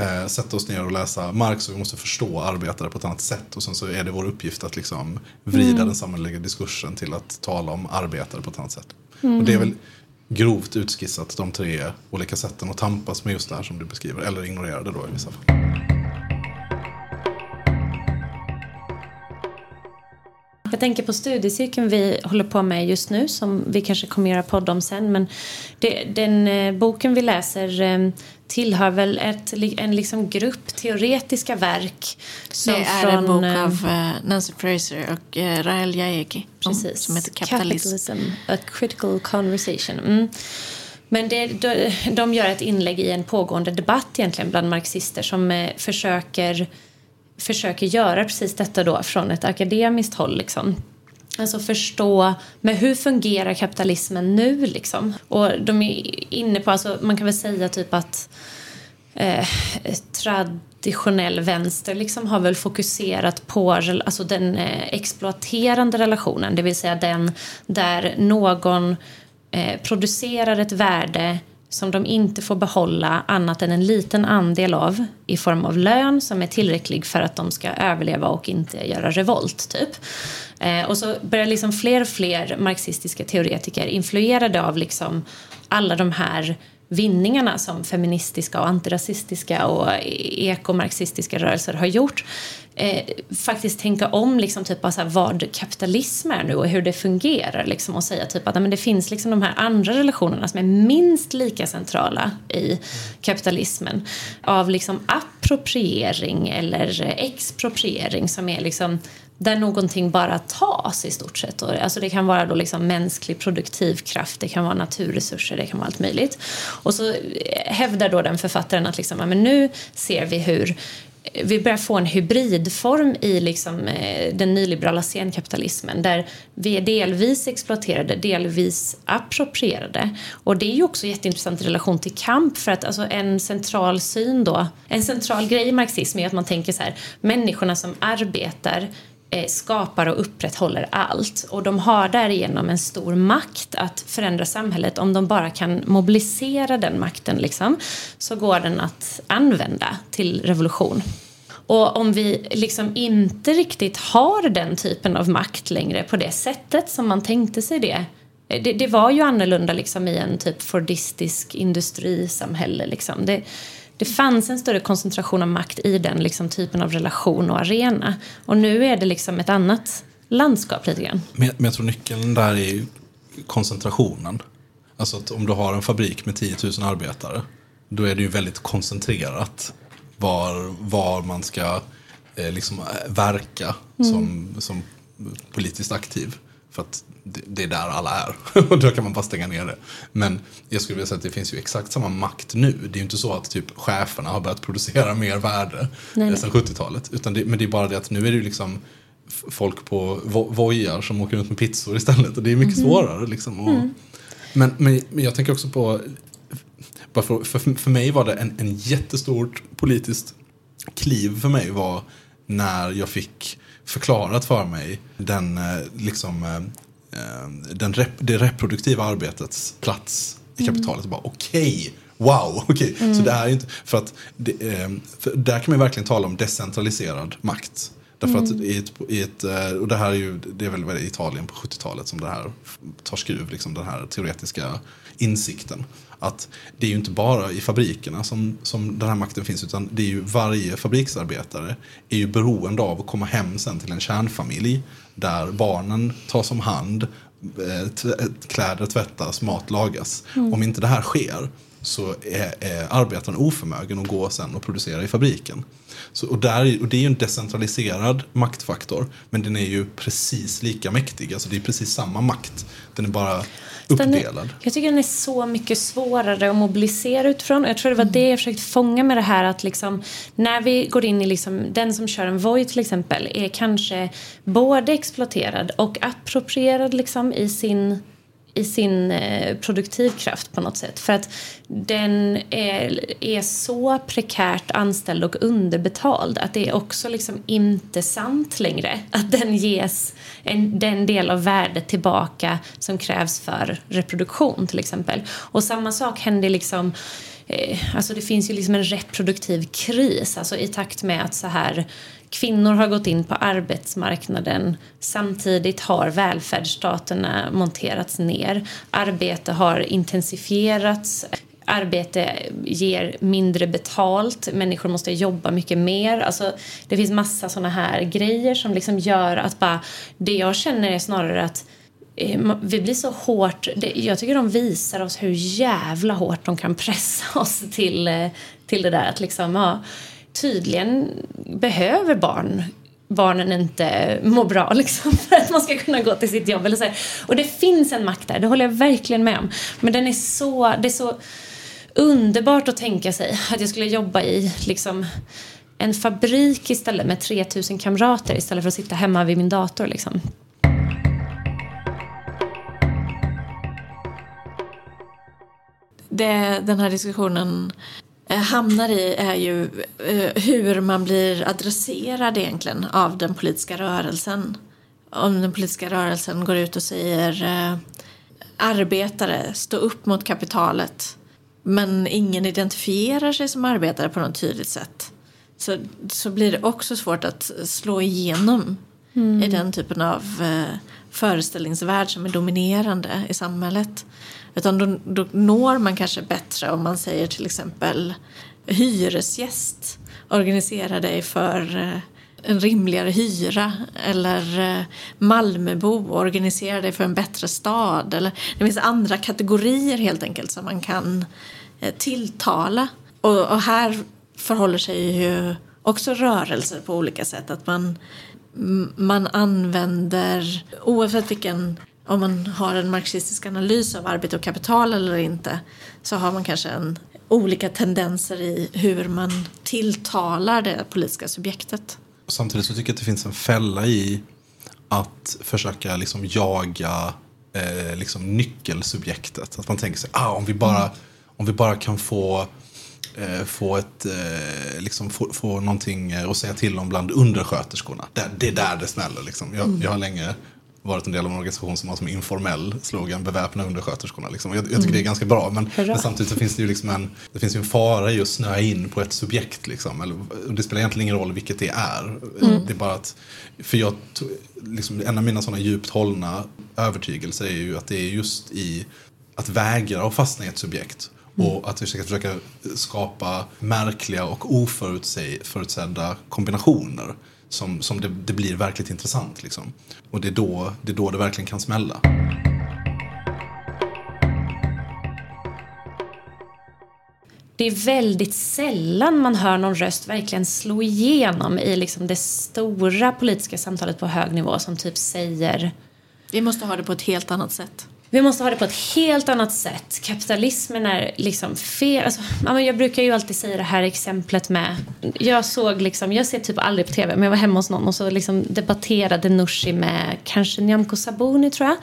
eh, sätta oss ner och läsa Marx och vi måste förstå arbetare på ett annat sätt. Och sen så är det vår uppgift att liksom vrida mm. den samhälleliga diskursen till att tala om arbetare på ett annat sätt. Mm. Och det är väl grovt utskissat de tre olika sätten att tampas med just det här som du beskriver. Eller ignorera det då i vissa fall. Jag tänker på studiecirkeln vi håller på med just nu som vi kanske kommer göra podd om sen. Men det, den eh, boken vi läser eh, tillhör väl ett, en liksom grupp teoretiska verk. Som det är från, en bok eh, av Nancy Fraser och Rael Jaegi precis, som heter Capitalism. Capitalism A Critical Conversation. Mm. Men det, de, de gör ett inlägg i en pågående debatt egentligen bland marxister som försöker, försöker göra precis detta då från ett akademiskt håll. Liksom. Alltså förstå, men hur fungerar kapitalismen nu liksom? Och de är inne på, alltså man kan väl säga typ att eh, traditionell vänster liksom har väl fokuserat på alltså den eh, exploaterande relationen, det vill säga den där någon eh, producerar ett värde som de inte får behålla annat än en liten andel av i form av lön som är tillräcklig för att de ska överleva och inte göra revolt. typ. Eh, och så börjar liksom fler och fler marxistiska teoretiker influerade av liksom alla de här vinningarna som feministiska och antirasistiska och ekomarxistiska rörelser har gjort eh, faktiskt tänka om liksom, typ, alltså, vad kapitalism är nu och hur det fungerar liksom, och säga typ, att men det finns liksom, de här andra relationerna som är minst lika centrala i kapitalismen av liksom, appropriering eller expropriering som är liksom, där någonting bara tas i stort sett. Alltså det kan vara då liksom mänsklig produktiv kraft, det kan vara naturresurser, det kan vara allt möjligt. Och så eh, hävdar då den författaren att liksom, men nu ser vi hur eh, vi börjar få en hybridform i liksom, eh, den nyliberala scenkapitalismen där vi är delvis exploaterade, delvis approprierade. Och det är ju också jätteintressant i relation till kamp för att alltså, en central syn då, en central grej i marxism är att man tänker så här, människorna som arbetar Eh, skapar och upprätthåller allt. Och de har därigenom en stor makt att förändra samhället. Om de bara kan mobilisera den makten liksom, så går den att använda till revolution. Och om vi liksom inte riktigt har den typen av makt längre på det sättet som man tänkte sig det eh, det, det, var ju annorlunda liksom i en typ fordistisk industrisamhälle. Liksom. Det, det fanns en större koncentration av makt i den liksom, typen av relation och arena. Och nu är det liksom ett annat landskap lite grann. Men, men jag tror nyckeln där är koncentrationen. Alltså att om du har en fabrik med 10 000 arbetare, då är det ju väldigt koncentrerat var, var man ska eh, liksom, eh, verka mm. som, som politiskt aktiv. För att det, är där alla är. och då kan man bara stänga ner det. Men jag skulle vilja säga att det finns ju exakt samma makt nu. Det är ju inte så att typ cheferna har börjat producera mer värde nej, sedan 70-talet. Utan det, men det är bara det att nu är det ju liksom folk på vo vojar som åker runt med pizzor istället. Och det är mycket mm. svårare liksom. Och, mm. men, men, men jag tänker också på bara för, för, för mig var det en, en jättestort politiskt kliv för mig var när jag fick förklarat för mig den, eh, liksom, eh, eh, den rep, det reproduktiva arbetets plats i mm. kapitalet. Mm. Okej, okay, wow, okay. Mm. Så det är inte, för att det, för där kan man verkligen tala om decentraliserad makt. Därför mm. att i ett, i ett, och det här är ju, det är väl Italien på 70-talet som det här tar skruv, liksom den här teoretiska insikten. Att det är ju inte bara i fabrikerna som, som den här makten finns utan det är ju varje fabriksarbetare är ju beroende av att komma hem sen till en kärnfamilj där barnen tas om hand, eh, kläder tvättas, mat lagas. Mm. Om inte det här sker så är, är arbetaren oförmögen att gå sen och producera i fabriken. Så, och, där, och det är ju en decentraliserad maktfaktor men den är ju precis lika mäktig. Alltså det är precis samma makt. Den är bara uppdelad. Är, jag tycker den är så mycket svårare att mobilisera utifrån. Jag tror det var det jag försökte fånga med det här att liksom, när vi går in i liksom, den som kör en Voi till exempel är kanske både exploaterad och approprierad liksom, i sin i sin eh, produktivkraft på något sätt. För att den är, är så prekärt anställd och underbetald att det är också liksom inte sant längre att den ges en, den del av värdet tillbaka som krävs för reproduktion till exempel. Och samma sak händer liksom eh, Alltså det finns ju liksom en reproduktiv kris alltså i takt med att så här Kvinnor har gått in på arbetsmarknaden. Samtidigt har välfärdsstaterna monterats ner. Arbete har intensifierats. Arbete ger mindre betalt. Människor måste jobba mycket mer. Alltså, det finns massa såna här grejer som liksom gör att bara... Det jag känner är snarare att eh, vi blir så hårt... Jag tycker de visar oss hur jävla hårt de kan pressa oss till, eh, till det där. Att liksom, ja, tydligen behöver barn barnen inte mår bra liksom, för att man ska kunna gå till sitt jobb. Eller så här. Och det finns en makt där, det håller jag verkligen med om. Men den är så, det är så underbart att tänka sig att jag skulle jobba i liksom, en fabrik istället med 3000 kamrater istället för att sitta hemma vid min dator. Liksom. Det, den här diskussionen hamnar i är ju eh, hur man blir adresserad egentligen av den politiska rörelsen. Om den politiska rörelsen går ut och säger eh, arbetare, stå upp mot kapitalet men ingen identifierar sig som arbetare på något tydligt sätt så, så blir det också svårt att slå igenom mm. i den typen av föreställningsvärld som är dominerande i samhället. Utan då, då når man kanske bättre om man säger till exempel hyresgäst, organisera dig för eh, en rimligare hyra eller eh, Malmöbo, organisera dig för en bättre stad. Eller, det finns andra kategorier helt enkelt som man kan eh, tilltala. Och, och här förhåller sig ju också rörelser på olika sätt. Att man, man använder, oavsett vilken om man har en marxistisk analys av arbete och kapital eller inte så har man kanske en, olika tendenser i hur man tilltalar det politiska subjektet. Samtidigt så tycker jag att det finns en fälla i att försöka liksom jaga eh, liksom nyckelsubjektet. Att man tänker sig, ah, om, vi bara, mm. om vi bara kan få eh, få, ett, eh, liksom få, få någonting att säga till om bland undersköterskorna. Det, det är där det smäller. Liksom. Jag, mm. jag har länge varit en del av en organisation som har som informell slogan beväpna undersköterskorna. Liksom. Jag, jag tycker det är ganska bra men, men, samtidigt så finns det ju liksom en, det finns en fara i att snöa in på ett subjekt. Liksom. Eller, det spelar egentligen ingen roll vilket det är. Mm. Det är bara att, för jag, liksom, en av mina sådana djupt hållna övertygelser är ju att det är just i att vägra att fastna i ett subjekt och mm. att vi ska försöka skapa märkliga och oförutsedda kombinationer som, som det, det, blir verkligt intressant. Liksom. Och det är, då, det är då det verkligen kan smälla. det är väldigt sällan man hör någon röst verkligen slå igenom i liksom det stora politiska samtalet på hög nivå som typ säger Vi måste ha det på ett helt annat sätt. Vi måste ha det på ett helt annat sätt. Kapitalismen är liksom fel. Alltså, jag brukar ju alltid säga det här exemplet med... Jag såg liksom, jag ser typ aldrig på tv, men jag var hemma hos någon och så liksom debatterade Nooshi med kanske Nyamko Sabuni tror jag.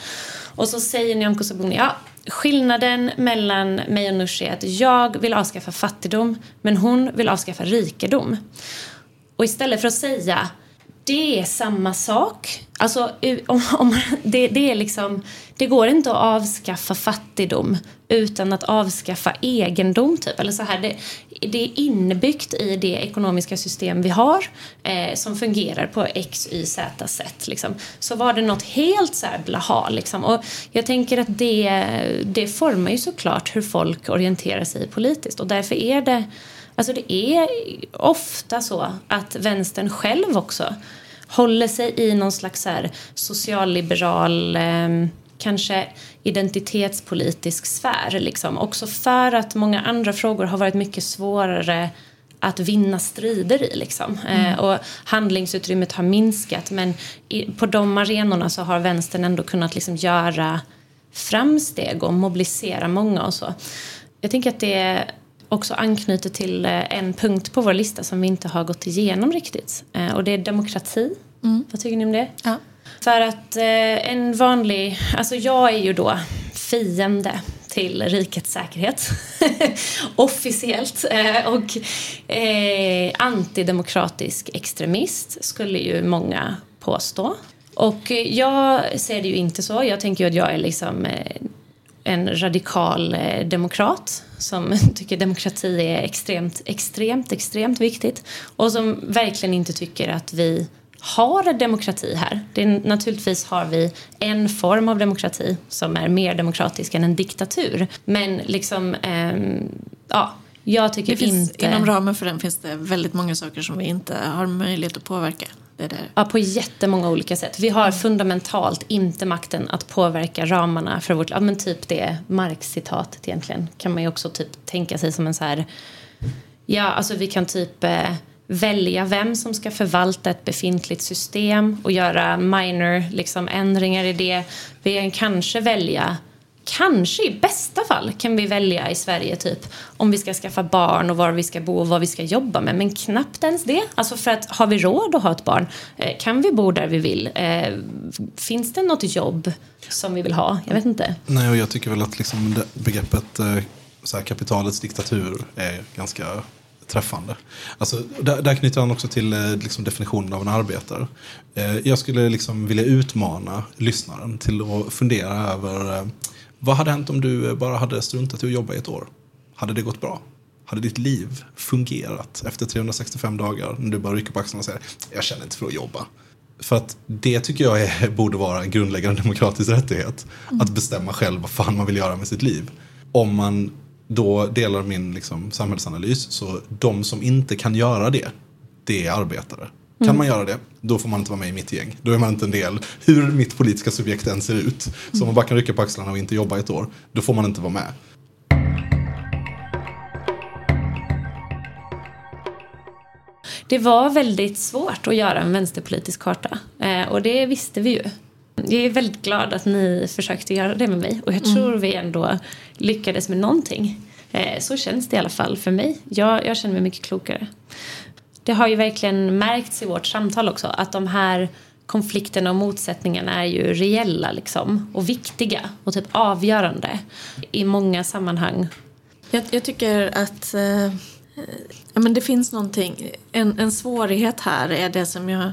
Och så säger Nyamko Sabuni, ja skillnaden mellan mig och Nooshi är att jag vill avskaffa fattigdom, men hon vill avskaffa rikedom. Och istället för att säga det är samma sak. Alltså, om, om, det, det, är liksom, det går inte att avskaffa fattigdom utan att avskaffa egendom. Typ. Eller så här, det, det är inbyggt i det ekonomiska system vi har eh, som fungerar på x, y, z sätt. Liksom. Så var det något helt så här blaha. Liksom. Och jag tänker att det, det formar ju såklart hur folk orienterar sig politiskt och därför är det Alltså det är ofta så att vänstern själv också håller sig i någon slags här socialliberal, eh, kanske identitetspolitisk sfär. Liksom. Också för att många andra frågor har varit mycket svårare att vinna strider i. Liksom. Eh, mm. Eh, och handlingsutrymmet har minskat men i, på de arenorna så har vänstern ändå kunnat liksom göra framsteg och mobilisera många och så. Jag tänker att det också anknyter till eh, en punkt på vår lista som vi inte har gått igenom riktigt. Eh, och det är demokrati. Mm. Vad tycker ni om det? Ja. För att eh, en vanlig... Alltså jag är ju då fiende till rikets säkerhet. Officiellt. och eh, antidemokratisk extremist skulle ju många påstå. Och jag ser det ju inte så. Jag tänker ju att jag är liksom en radikal eh, demokrat som tycker demokrati är extremt, extremt, extremt viktigt och som verkligen inte tycker att vi har demokrati här. Det är, naturligtvis har vi en form av demokrati som är mer demokratisk än en diktatur. Men liksom, eh, ja, jag tycker finns, inte... Inom ramen för den finns det väldigt många saker som vi inte har möjlighet att påverka. Det där. Ja, på jättemånga olika sätt. Vi har fundamentalt inte makten att påverka ramarna för vårt... Ja, men typ det Marx-citatet egentligen kan man ju också typ tänka sig som en så här... Ja, alltså vi kan typ eh, välja vem som ska förvalta ett befintligt system och göra minor liksom, ändringar i det. Vi kan kanske välja kanske i bästa fall kan vi välja i Sverige typ om vi ska skaffa barn och var vi ska bo och vad vi ska jobba med. Men knappt ens det. Alltså för att har vi råd att ha ett barn? Eh, kan vi bo där vi vill? Eh, finns det något jobb som vi vill ha? Jag vet inte. Nej, och jag tycker väl att liksom begreppet eh, så här, kapitalets diktatur är ganska träffande. Alltså, där, där knyter han också till liksom, definitionen av en arbetare. jag skulle liksom vilja utmana lyssnaren till att fundera över vad hade hänt om du bara hade struntat i att jobba i ett år? Hade det gått bra? Hade ditt liv fungerat efter 365 dagar när du bara rycker på axlarna och säger jag känner inte för att jobba? För att det tycker jag är, borde vara en grundläggande demokratisk rättighet. Mm. Att bestämma själv vad fan man vill göra med sitt liv. Om man då delar min liksom, samhällsanalys så de som inte kan göra det, det är arbetare. Kan mm. man göra det, då får man inte vara med i mitt gäng. Då är man inte en del, hur mitt politiska subjekt än ser ut. Så om man bara kan rycka på axlarna och inte jobba ett år, då får man inte vara med. Det var väldigt svårt att göra en vänsterpolitisk karta. Eh, och det visste vi ju. Jag är väldigt glad att ni försökte göra det med mig. Och jag mm. tror mm. vi ändå lyckades med någonting. Eh, så känns det i alla fall för mig. Jag, jag känner mig mycket klokare det har ju verkligen märkts i vårt samtal också att de här konflikterna och motsättningarna är ju reella liksom, och viktiga och typ avgörande i många sammanhang. Jag, jag tycker att eh, ja, men det finns någonting, en, en svårighet här är det som jag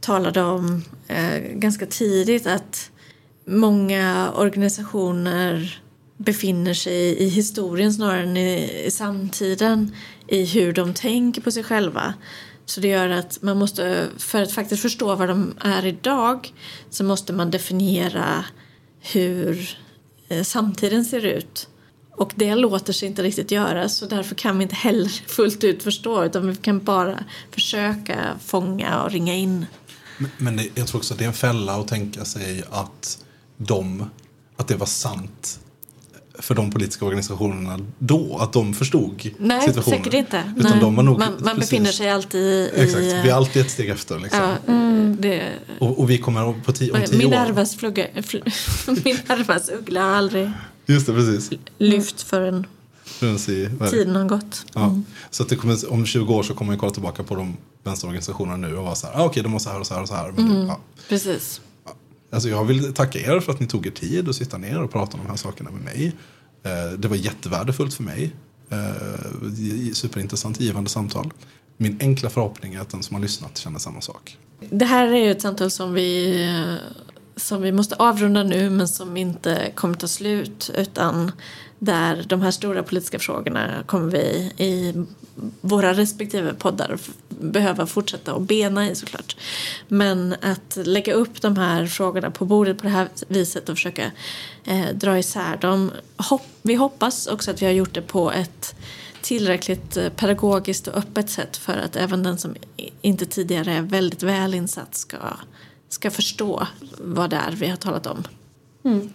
talade om eh, ganska tidigt att många organisationer befinner sig i historien snarare än i, i samtiden i hur de tänker på sig själva. Så det gör att man måste, för att faktiskt förstå vad de är idag så måste man definiera hur eh, samtiden ser ut. Och det låter sig inte riktigt göra så därför kan vi inte heller fullt ut förstå utan vi kan bara försöka fånga och ringa in. Men, men det, jag tror också att det är en fälla att tänka sig att, de, att det var sant för de politiska organisationerna då, att de förstod Nej, situationen. säkert inte. Utan Nej. de var nog, man man precis. befinner sig alltid i... Exakt, vi är alltid ett steg efter. Liksom. Ja, det, Och, och vi kommer på tio, om tio min år... arvas flugga, fl, min arvas uggla har aldrig Just det, precis. lyft förrän tiden har gått. Ja. Så att kommer, om 20 år så kommer vi kolla tillbaka på de vänsterorganisationerna nu och vara så här, ah, okej de var så här och så här och så här. Men Mm. det, ja. Precis. Alltså jag vill tacka er för att ni tog er tid att sitta ner och prata om de här sakerna med mig. Eh, det var jättevärdefullt för mig. Eh, superintressant, givande samtal. Min enkla förhoppning är att den som har lyssnat känner samma sak. Det här är ju ett samtal som vi, eh, som vi måste avrunda nu men som inte kommer ta slut utan där de här stora politiska frågorna kommer vi i våra respektive poddar behöva fortsätta att bena i såklart. Men att lägga upp de här frågorna på bordet på det här viset och försöka eh, dra isär dem. Hopp, vi hoppas också att vi har gjort det på ett tillräckligt eh, pedagogiskt och öppet sätt för att även den som inte tidigare är väldigt väl insatt ska, ska förstå vad det är vi har talat om. Mm.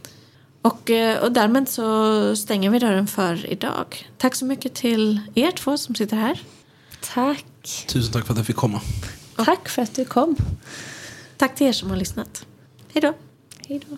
Och, eh, och därmed så stänger vi dörren för idag. Tack så mycket till er två som sitter här. Tack. Tusen tack för att jag fick komma. Tack för att du kom. Tack till er som har lyssnat. Hej då. Hej då.